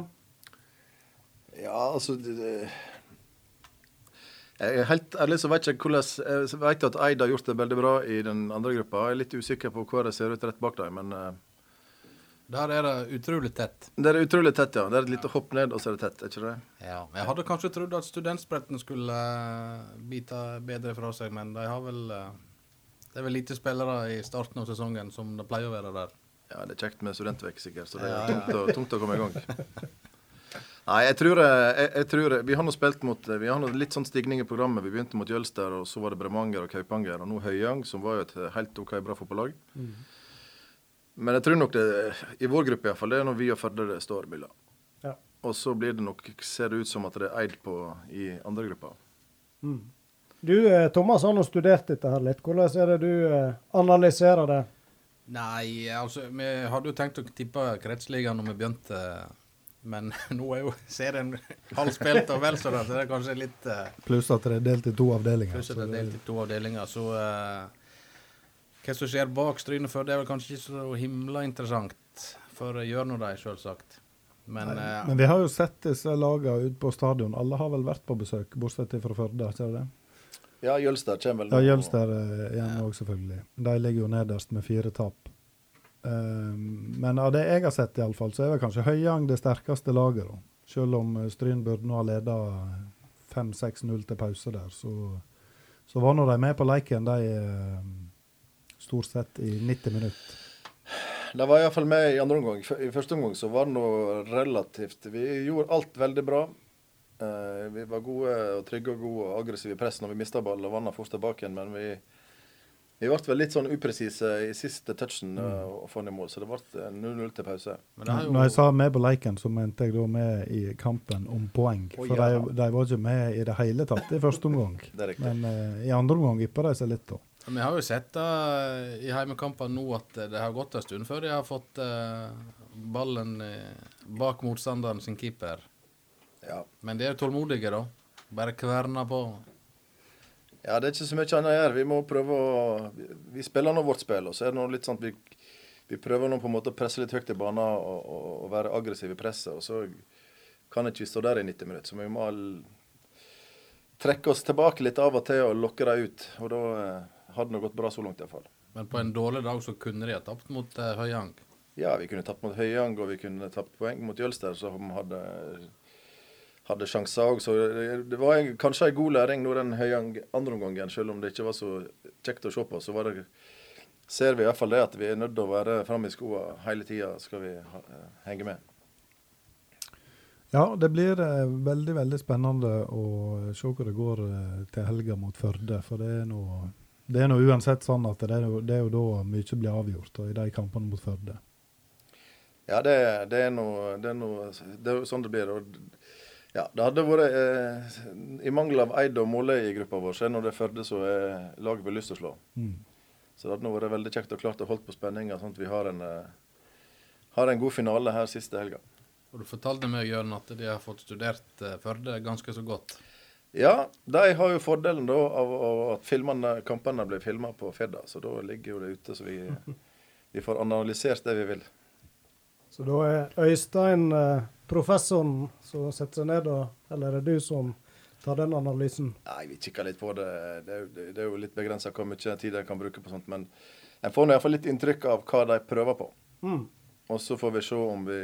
Ja, altså det, det, Jeg er helt ærlig så vet jeg hvordan Jeg vet at Eid har gjort det veldig bra i den andre gruppa. Jeg er litt usikker på hvor det ser ut rett bak dem, men eh, Der er det utrolig tett. det er utrolig tett, ja. Det er et lite hopp ned, og så er det tett, er ikke det? Ja. Jeg hadde kanskje trodd at studentspretten skulle eh, bite bedre fra seg, men de har vel eh, Det er vel lite spillere i starten av sesongen som det pleier å være der. Ja, det er kjekt med studentvekk, sikkert, så det er Ja, ja. tungt, å, tungt å komme i gang. Nei, jeg tror, eh, jeg, jeg tror Vi har nå spilt mot Vi har nå litt sånn stigning i programmet. Vi begynte mot Jølster, og så var det Bremanger og Kaupanger, og nå Høyang, som var jo et helt OK bra fotballag. Men jeg tror nok det, i vår gruppe iallfall, det er når vi og Førde det står mellom. Ja. Og så blir det nok, ser det ut som at det er Eid på i andre gruppa. Du, eh, Thomas har nå studert dette her litt. Hvordan er det du eh, analyserer det? Nei, altså Vi hadde jo tenkt å tippe kretsligaen når vi begynte, men nå er jo serien halvspilt og vel så det, så det er kanskje litt uh, Pluss at det er delt i to avdelinger. Pluss at det er delt i to avdelinger, så uh, Hva som skjer bak strynet før, det er vel kanskje ikke så himla interessant. For å gjøre noe de, selvsagt. Men uh, Men vi har jo sett disse lagene ute på stadion. Alle har vel vært på besøk, bortsett fra Førde? ikke det? Ja, Jølster kommer vel Ja, nå. Jølster eh, igjen òg, selvfølgelig. De ligger jo nederst med fire tap. Um, men av det jeg har sett, i alle fall, så er vel kanskje Høyang det sterkeste laget. da. Selv om eh, Stryn burde nå ha leda 5-6-0 til pause der, så, så var nå de med på leiken, de eh, stort sett i 90 minutter. De var iallfall med i andre omgang. I første omgang så var det noe relativt Vi gjorde alt veldig bra. Eh, vi var gode og trygge og gode og aggressive i press når vi mista ball og vanna fort tilbake igjen, men vi, vi ble vel litt sånn upresise i siste touchen og få i mål, så det ble eh, 0-0 til pause. men det har jo Når jeg sa med på leiken, så mente jeg da med i kampen om poeng. Oh, For ja. de, de var ikke med i det hele tatt i første omgang. Men uh, i andre omgang yppa de seg litt, da. Vi har jo sett det i heimekampene nå at det har gått en stund før de har fått uh, ballen bak motstanderen sin keeper. Ja. Men de er tålmodige, da. Bare kverner på. Ja, det er ikke så mye annet å gjøre. Vi må prøve å Vi, spiller nå vårt spill, og så er det nå litt sånn at vi, vi prøver nå på en måte å presse litt høyt i banen og, og, og være aggressive i presset. Og så kan ikke vi stå der i 90 minutter, så vi må trekke oss tilbake litt av og til og lokke dem ut. Og da eh, hadde det gått bra så langt iallfall. Men på en dårlig dag så kunne de ha tapt mot eh, Høyang. Ja, vi kunne tapt mot Høyang, og vi kunne tapt poeng mot Jølster, som hadde, hadde sjanser òg. Så det, var kanskje en god læring nå den høye andre omgangen, selv om det ikke var så kjekt å se på. Så var det, ser vi iallfall det at vi er nødt til å være framme i skoa hele tida skal vi ha, henge med. Ja, det blir eh, veldig veldig spennende å se hvor det går eh, til helga mot Førde. For det er nå det er nå uansett sånn at det er, jo, det er jo da mye blir avgjort, og i de kampene mot Førde. Ja, det, det er noe, det noe Det jo sånn det blir. Og, ja, det hadde vært eh, I mangel av Eid og Måle i gruppa vår, så er nå det Førde som laget vi har lyst til å slå. Mm. Så det hadde nå vært veldig kjekt og klart å holde på spenninga, sånn at vi har en, eh, har en god finale her siste helga. Og du fortalte meg, Jørn, at de har fått studert eh, Førde ganske så godt. Ja, de har jo fordelen da av, av at filmene, kampene blir filma på Fedda, så da ligger jo det ute, så vi, vi får analysert det vi vil. Så da er Øystein eh, professoren som setter seg ned, eller er det du som tar den analysen? Nei, vi kikker litt på det. Det er, jo- det, det er jo litt begrensa hvor mye tid en kan bruke på sånt, men en får iallfall litt inntrykk av hva de prøver på. Mm. Og så får vi se om vi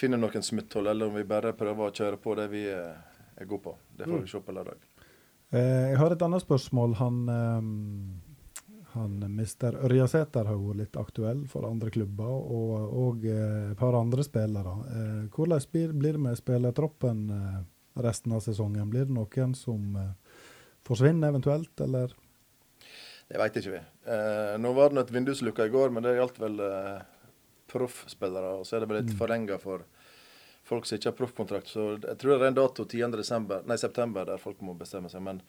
finner noen smutthull, eller om vi bare prøver å kjøre på det vi er, er gode på. Det får vi se på lørdag. Eh, jeg har et annet spørsmål. Han, eh, han mister Ørjasæter har vært litt aktuell for andre klubber, og, og eh, et par andre spillere. Eh, hvordan blir, blir det med spillertroppen eh, resten av sesongen? Blir det noen som forsvinner eventuelt, eller? Det veit ikke vi. Eh, nå var det et vinduslukka i går, men det gjaldt vel eh, proffspillere. Og så er det vel litt Mm. forlenga for folk som ikke har proffkontrakt. Så jeg tror det er en dato 10. Nei, september der folk må bestemme seg. Men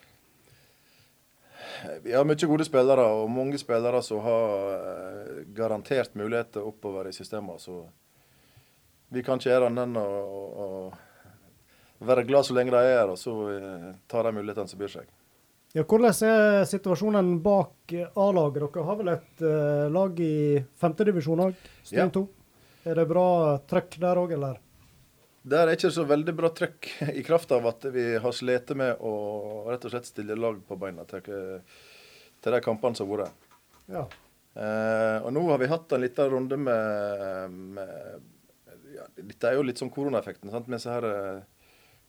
vi har mye gode spillere, og mange spillere som har eh, garantert muligheter oppover i systemet. Så vi kan ikke gjøre annet enn å, å, være glad så lenge de er her, og så eh, ta de mulighetene som byr seg. Ja, hvordan er situasjonen bak A-laget? Dere har vel et eh, lag i femtedivisjon òg, Ja. 2. Er det bra trøkk der òg, eller? Der er ikke så veldig bra trøkk, i kraft av at vi har slitt med å rett og slett stille lag på beina til, til de kampene som har vært. Ja. Eh, og nå har vi hatt en liten runde med, med ja, Dette er jo litt sånn koronaeffekten. sant? Med så her, eh,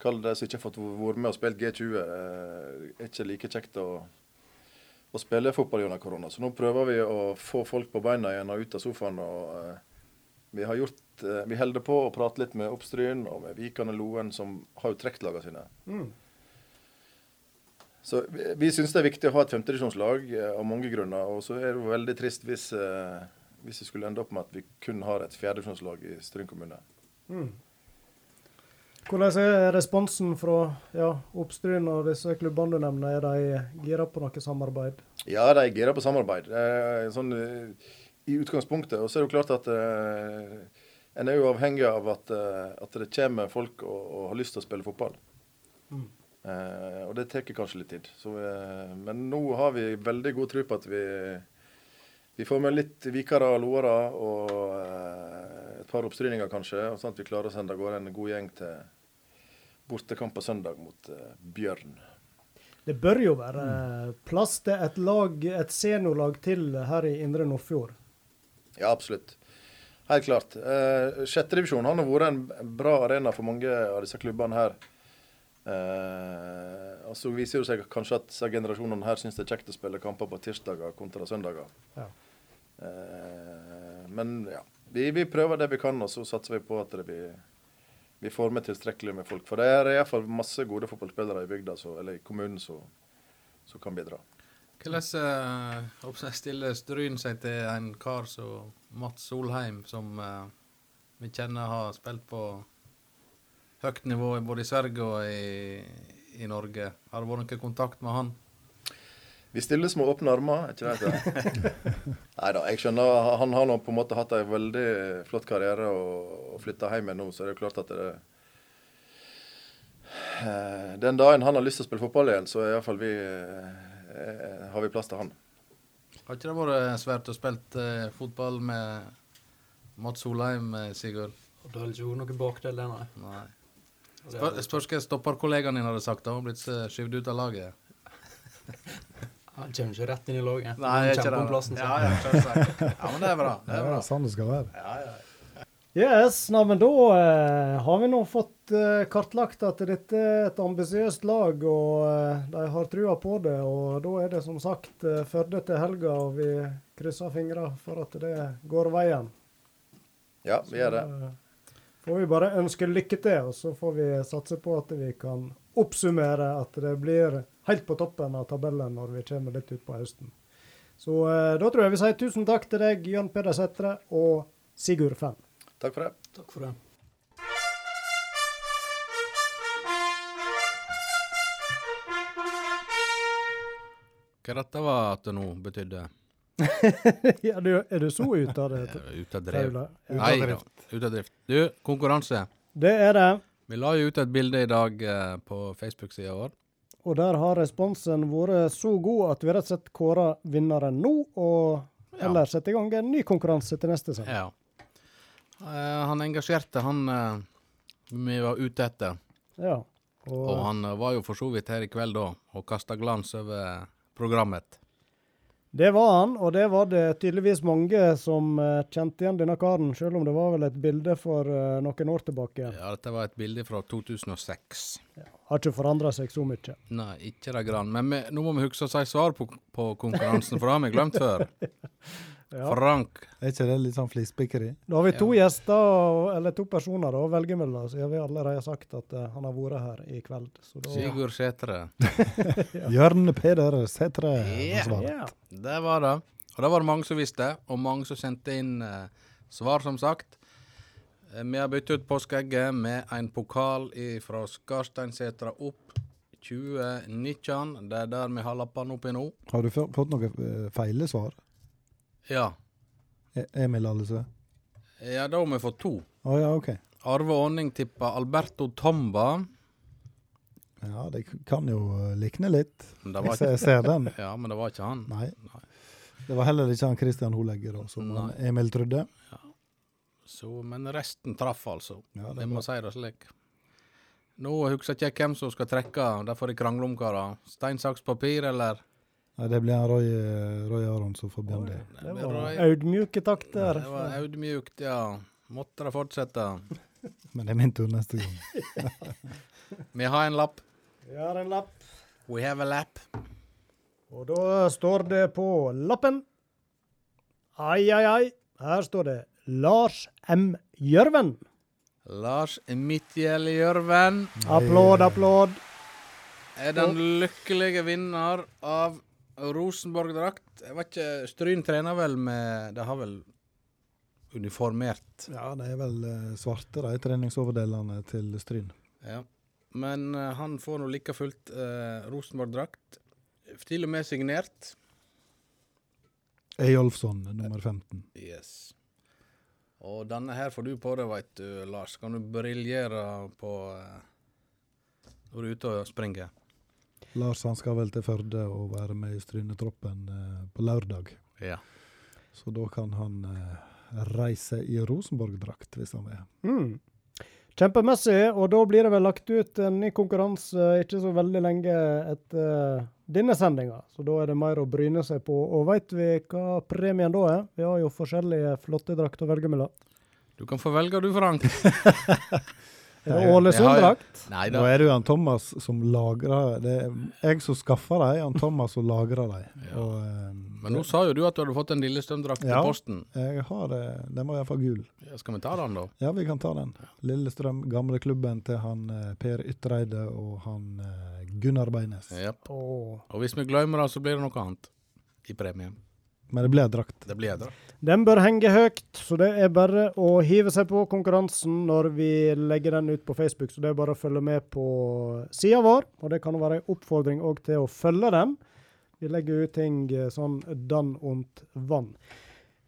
Kall det de som ikke har fått vært med og spilt G20, Det er ikke like kjekt å, å spille fotball gjennom korona. Så nå prøver vi å få folk på beina igjen og ut av sofaen. og eh, vi har gjort, eh, vi holder på å prate litt med Oppstryn og med Vikan og Loen, som har jo trukket lagene sine. Mm. Så vi, vi syns det er viktig å ha et femtedivisjonslag eh, av mange grunner. Og så er det jo veldig trist hvis, eh, hvis vi skulle ende opp med at vi kun har et fjerdedivisjonslag i Stryn kommune. Mm. Hvordan er responsen fra ja, Oppstryn og disse klubbene du nevner? Er de gira på noe samarbeid? Ja, de er gira på samarbeid. Eh, sånn, eh, I utgangspunktet. Og så er det jo klart at eh, en er jo avhengig av at, eh, at det kommer folk og, og har lyst til å spille fotball. Mm. Eh, og det tar kanskje litt tid. Så, eh, men nå har vi veldig god tro på at vi, vi får med litt vikere og loere og eh, et par oppstryninger kanskje, og sånn at vi klarer å sende av gårde en god gjeng til bortekamp på søndag mot eh, Bjørn. Det bør jo være plass til et lag, et seniorlag til her i Indre Nordfjord. Ja, absolutt. Helt klart. Eh, Sjettedivisjon har vært en bra arena for mange av disse klubbene her. Eh, og så viser det seg kanskje at disse generasjonene her syns det er kjekt å spille kamper på tirsdager kontra søndager. Ja. Eh, men ja, vi, vi prøver det vi kan, og så satser vi på at det blir, vi får med tilstrekkelig med folk. For det er iallfall masse gode fotballspillere i bygda, så, eller i kommunen, som kan bidra. Hvordan uh, stiller Stryn seg til en kar som Mats Solheim, som uh, vi kjenner har spilt på høyt nivå både i Sverige og i, i Norge? Har det vært noen kontakt med han? Vi stiller med åpne armer, er ikke det det? Nei da, jeg skjønner. Han har nå på en måte hatt en veldig flott karriere og, og flytta hjem igjen nå, så det er klart at det eh, Den dagen han har lyst til å spille fotball igjen, så er iallfall vi eh, har vi plass til han. Har ikke det vært svært å spille eh, fotball med Mats Solheim, eh, Sigurd? Og det er ikke noe bakdel, det, nei. Nei. Det Spør, spørs hva stopperkollegaen din hadde sagt. Han har blitt eh, skyvd ut av laget. Han kommer ikke rett inn i laget. Nei, Han er kjemper om det. plassen sin. Ja, ja. Ja, men det er bra. Det Det er er bra. sånn det skal være. Ja, ja. Yes, nei, men da eh, har vi nå fått eh, kartlagt at dette er et ambisiøst lag, og eh, de har trua på det. Og da er det som sagt eh, Førde til helga, og vi krysser fingra for at det går veien. Ja, vi gjør det. Så, eh, får vi bare ønske lykke til, og så får vi satse på at vi kan oppsummere at det blir helt på toppen av tabellen når vi kommer litt utpå høsten. Så eh, da tror jeg vi sier tusen takk til deg, Jørn Peder Sætre og Sigurd Fenn. Takk for det. Takk for det. Hva dette var at det nå betydde? ja, du, er du så ute av det? Ut av drev. Nei da, ut av drift. Du, konkurranse. Det er det. Vi la jo ut et bilde i dag eh, på Facebook-sida vår. Og der har responsen vært så god at vi rett og slett kårer vinneren nå, og Ja. heller setter i gang en ny konkurranse til neste sesong. Ja. Eh, han engasjerte, han eh, vi var ute etter. Ja. Og Og han eh, var jo for så vidt her i kveld da, og kasta glans over programmet. det var han, og det var det tydeligvis mange som kjente igjen denne karen, selv om det var vel et bilde for noen år tilbake. Ja, dette var et bilde fra 2006. Har ikke forandra seg så mye. Nei, ikke det grann. Men vi, nå må vi huske å si svar på, på konkurransen, for det har vi glemt før. Ja. Frank. Er ikke det litt sånn flispikkeri? Da har vi to gjester, eller to personer å velge mellom, så har vi allerede sagt at uh, han har vært her i kveld. Så da, Sigurd Sætre. Jørn Peder Sætre. Ja. svarer. Ja. Det var det. Og det var det mange som visste, og mange som sendte inn uh, svar, som sagt. Eh, vi har byttet ut påskeegget med en pokal fra Skarsteinsetra opp 2019. Det er der vi har lappene oppi nå. Har du fått noen feile svar? Ja. E- Emil Allesø? ja, da har vi fått to. Å ja, OK. Arve Aaning tippa Alberto Tomba. Ja, det kan jo eh, likne litt. Jeg ser, jeg ser den. ja, men det var ikke han. Nei. Det var heller ikke han Christian Holegger som Nei. Emil trodde. Så, men resten traff, altså. Ja, det er må si det slik. Nå husker ikke hvem som skal trekke, det får de krangle om, karer. Stein, saks, papir, eller? Nei, det blir Roy, eh, Roy Aron som får begynne. det. Var audmjuke takter. Det var audmjukt, ja. Måtte det fortsette. Men det er min tur neste gang. Vi har en lapp. Vi har en lapp. We have a lap. Og da står det på lappen Ai, ai, ai. Her står det Lars M. Gjørven. Lars Midtgjell Gjørven Applaud, applaud. er den lykkelige vinner av Rosenborg-drakt. Jeg vet ikke, Stryn trener vel med Det har vel uniformert Ja, det er vel eh, svarte, de treningsoverdelene til Stryn. Ja. Men uh, han får nå like fullt uh, Rosenborg-drakt. Til og med signert. Eyolfsson, nummer 15. Yes. Og denne her får du på deg, veit du, Lars. Kan du briljere på uh, når du er ute og springer. Lars han skal vel til Førde og være med i Strynetroppen eh, på lørdag. Ja. Så da kan han eh, reise i Rosenborg-drakt, hvis han vil. Mm. Kjempemessig, og da blir det vel lagt ut en ny konkurranse ikke så veldig lenge etter denne sendinga. Så da er det mer å bryne seg på. Og veit vi hva premien da er? Vi har jo forskjellige flotte drakter å velge mellom. Du kan få velge, du, Frank. Ålesund-drakt? Nå er det jo han Thomas som lagrer Det er jeg som skaffer dem, han Thomas som lagrer dem. Ja. Eh, Men nå sa jo du at du hadde fått en Lillestrøm-drakt Ja. i posten. jeg har det. Den var iallfall gul. Ja, skal vi ta den, da? Ja, vi kan ta den. Lillestrøm, gamleklubben til han eh, Per Ytreide og han eh, Gunnar Beines. Jepp. Og hvis vi glemmer det, så blir det noe annet i premie. Men det ble drakt. Det blir drakt. Den bør henge høyt, så det er bare å hive seg på konkurransen når vi legger den ut på Facebook. Så det er bare å følge med på sida vår, og det kan være en oppfordring òg til å følge den. Vi legger ut ting eh, sånn dann und vann.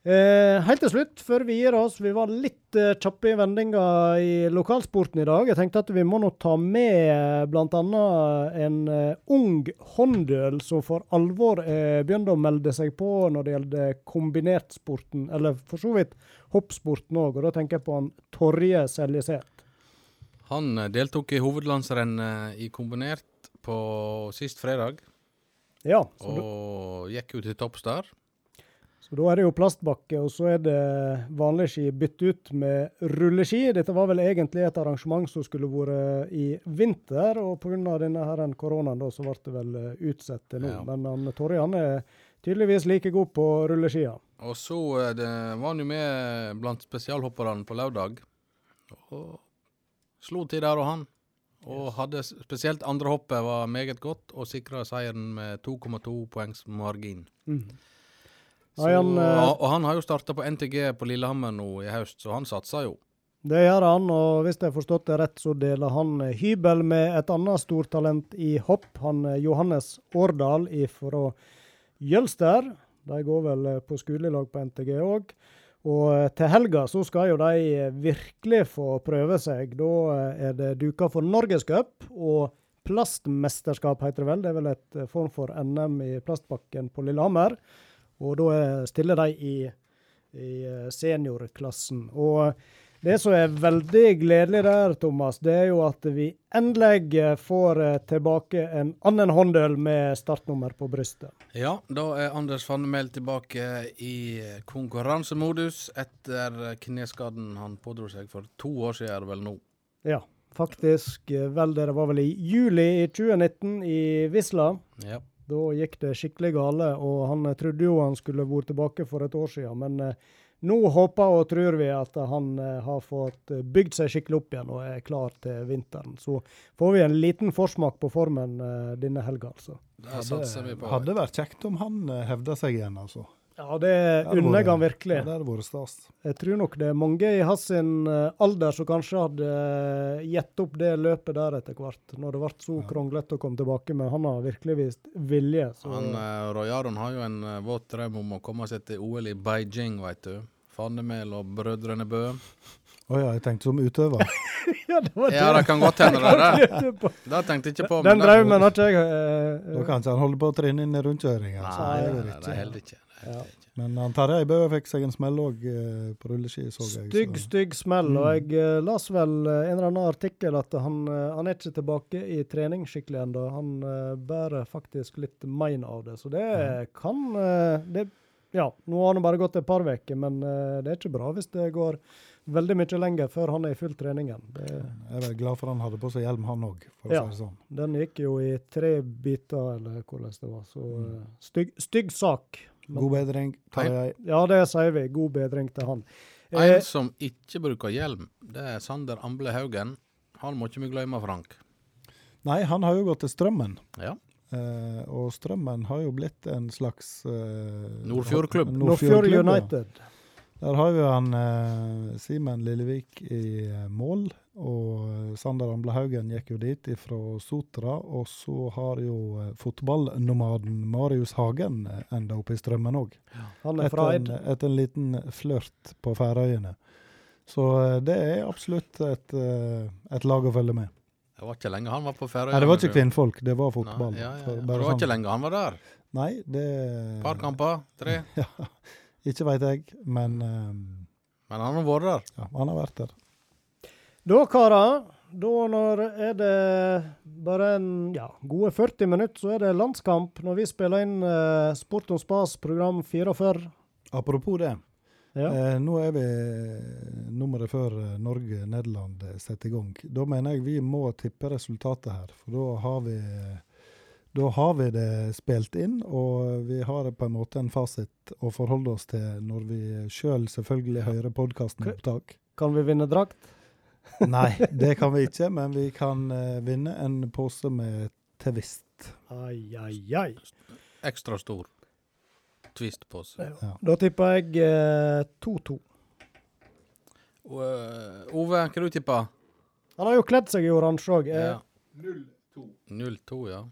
Eh, helt til slutt, før vi gir oss, vi var litt eh, kjappe i vendinga i lokalsporten i dag. Jeg tenkte at vi må nå ta med bl.a. en eh, ung håndøl som for alvor eh, begynte å melde seg på når det gjelder kombinertsporten, eller for så vidt hoppsporten òg. Og da tenker jeg på han Torje Seljeseth. Han eh, deltok i hovedlandsrennet i kombinert på sist fredag. Ja, og du... gikk jo til topps der. Så da er det jo plastbakke, og så er det vanlige ski bytt ut med rulleski. Dette var vel egentlig et arrangement som skulle vært i vinter, og pga. denne her koronaen da, så ble det vel eh, utsatt til nå. Ja. Men han, Torje han er tydeligvis like god på rulleskia. Og så eh, det, var han jo med blant spesialhopperne på lørdag. Og slo til der og han. Og hadde spesielt andre hoppet var meget godt, og sikra seieren med 2,2 poengs margin. Så, Ja, han, eh, og, og han har jo starta på NTG på Lillehammer nå i høst, så han satser jo. Det gjør han, og hvis jeg har forstått det rett, så deler han eh, hybel med et annet stortalent i hopp. Han eh, Johannes Årdal fra Jølster. De går vel eh, på skolelag på NTG òg. Og eh, til helga så skal jo de eh, virkelig få prøve seg. Da eh, er det duka for Norgescup og plastmesterskap, heter det vel. Det er vel et eh, form for NM i plastbakken på Lillehammer. Og da eh, stiller de i, i eh, seniorklassen. Og det som er veldig gledelig der, Thomas, det er jo at vi endelig eh, får eh, tilbake en annen håndøl med startnummer på brystet. Ja, da er Anders Fannemel tilbake i konkurransemodus etter kneskaden han pådro seg for to år siden, er det vel nå. Ja, faktisk. eh, Vel, det var vel i juli i 2019 i Visla. Ja. Da gikk det skikkelig gale, og han eh, trodde jo han skulle vært tilbake for et år siden. Men eh, nå håper og tror vi at han eh, har fått bygd seg skikkelig opp igjen og er klar til vinteren. Så får vi en liten forsmak på formen eh, denne helga, altså. Det hadde. Hadde vært kjekt om han hevda seg igjen, altså. Ja, det unner jeg han virkelig. Ja, det hadde vært stas. Jeg tror nok det er mange i hans eh, alder som kanskje hadde uh, gitt opp det løpet der etter hvert, når det ble så kronglete å komme tilbake. Men han har virkelig vist vilje. Så Han, eh, Roy Aron har jo en eh, våt drøm om å komme seg til OL i Beijing, veit du. Fannemel og Brødrene Bø. Å ja, jeg tenkte som utøver. ja, det var Ja, det kan godt hende det. det. det. Det tenkte jeg ikke på. Den men drømmen har ikke jeg eh, Da kan ikke han holde på å trene inn i rundkjøringa. Nei, det nei, nei, det holder ikke. Ja. Men han Terje Bø fikk seg en smell òg på rulleski, så jeg. Stygg, stygg smell. Og jeg eh, las vel eh, en eller annen artikkel at han, eh, han er ikke tilbake i trening skikkelig ennå. Han eh, bærer faktisk litt mein av det. Så det kan eh, det, Ja, nå har han bare gått et par uker, men eh, det er ikke bra hvis det går veldig mye lenger før han er i full trening igjen. Det, Jeg er glad for han hadde på seg hjelm, han òg, Ja. si sånn. den gikk jo i tre biter, eller hvordan det var. Så mm. stygg, stygg sak. Men- God bedring. Ja, det sier vi. God bedring til han. En Eh, som ikke bruker hjelm, det er Sander Amble Haugen. Han må ikke vi glemme, Frank. Nei, han har jo gått til Strømmen. Ja. Eh, og Strømmen har jo blitt en slags eh, Nordfjordklubb. Nordfjord. United. Der har jo han eh, Simen Lillevik i eh, mål, og Sander Amblehaugen gikk jo dit fra Sotra. Og så har jo eh, fotballnomaden Marius Hagen eh, enda oppe i Strømmen òg. Han er Etter, en- etter en liten flørt på Færøyene. Så eh, det er absolutt et, et lag å følge med. Det var ikke lenge han var på Færøyene. Nei, det var ikke kvinnfolk, det var fotball. Nei, ja, ja, For bare Det var sånn- ikke lenge han var der. Nei, det par kamper, tre. Ja, ikke veit jeg, men eh, Men han har vært der. ja, han har vært der. Da, karer, da når er det bare en ja, gode 40 minutter, så er det landskamp når vi spiller inn eh, Sport om spas program 44. Apropos det. Ja. Eh, nå er vi nummeret før eh, Norge-Nederland eh, setter i gang. Da mener jeg vi må tippe resultatet her, for da har vi da har vi det spilt inn, og vi har på en måte en fasit å forholde oss til når vi sjøl selv selvfølgelig hører podkasten i opptak. Kan vi vinne drakt? Nei, det kan vi ikke, men vi kan eh, vinne en pose med Tvist. Ai, ai, ai. Ekstra stor twist-pose. Ja. Da tipper jeg eh, 2-2. Og, eh, Ove, hva du tipper Han har jo kledd seg i oransje òg. Ja. 0-2, ja.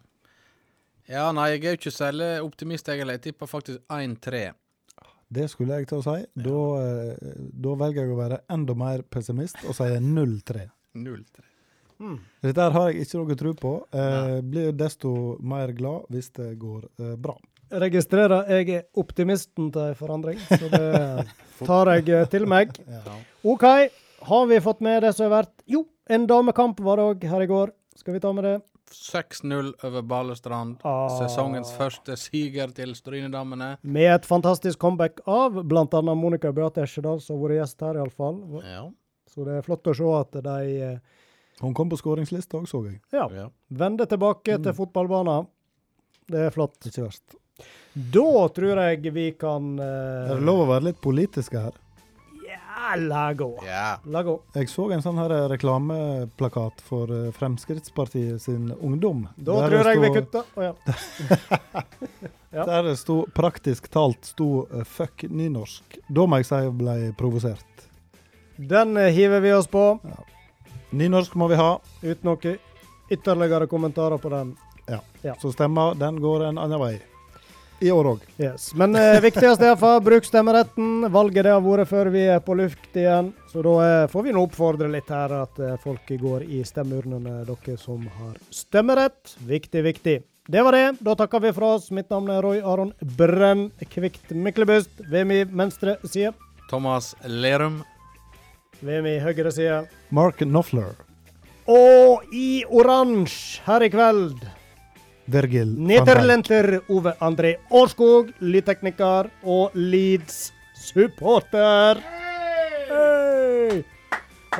Ja, nei, jeg er jo ikke særlig optimist, egentlig. Jeg tipper faktisk 1-3. Det skulle jeg til å si. Da, eh, da velger jeg å være enda mer pessimist og sier 0-3. 0-3. Dette her har jeg ikke noe tro på. Eh, blir desto mer glad hvis det går eh, bra. Registrerer jeg er optimisten til en forandring, så det tar jeg eh, til meg. Ja. OK, har vi fått med det som er verdt Jo, en damekamp var det òg her i går. Skal vi ta med det? 6-0 over Balestrand. Ah. Sesongens første siger til Strynedammene. Med et fantastisk comeback av bl.a. Monica Beate Esjedal, som har vært gjest her, iallfall. Ja. Så det er flott å se at de eh, Hun kom på skåringslista òg, så jeg. ja, ja. Vende tilbake til fotballbanen. Det er flott. Ikke verst. Da tror jeg vi kan Det Er det lov å være litt politiske her? Ja, la gå. Yeah. La gå. Jeg så en sånn her reklameplakat for eh, Fremskrittspartiet sin ungdom. Da Der tror jeg jeg vi kutter. Å ja. Ja. Der det sto praktisk talt sto eh, 'fuck nynorsk'. Da må jeg si jeg ble provosert. Den eh, hiver vi oss på. Nynorsk må vi ha, Uten noen ytterligere kommentarer på den. Ja. så stemmer, den går en annen vei. I år òg. Yes. Men eh, viktigst er iallfall bruk stemmeretten. Valget det har vært før vi er på luft igjen. Så da eh, får vi nå oppfordre litt her at eh, folk går i stemmeurnene, dere som har stemmerett. Viktig, viktig. Det var det. Da takker vi for oss. Mitt navn er Roy Aron Brennkvikt Myklebust. Ved min venstre side. Thomas Lerum. Ved min høyre side. Mark Knopfler. Og i oransje her i kveld Virgil. Nederlender Ove André Årskog, lydtekniker og Leeds-supporter. Hey!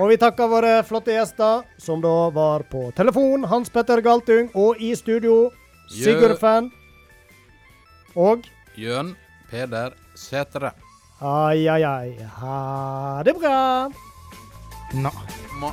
Og vi takker våre flotte gjester, som da var på telefon, Hans Petter Galtung, og i studio, Sigurd Fan. Og Jørn Peder Sætre. ai, ai, ai. Ha det bra. Nå. Ma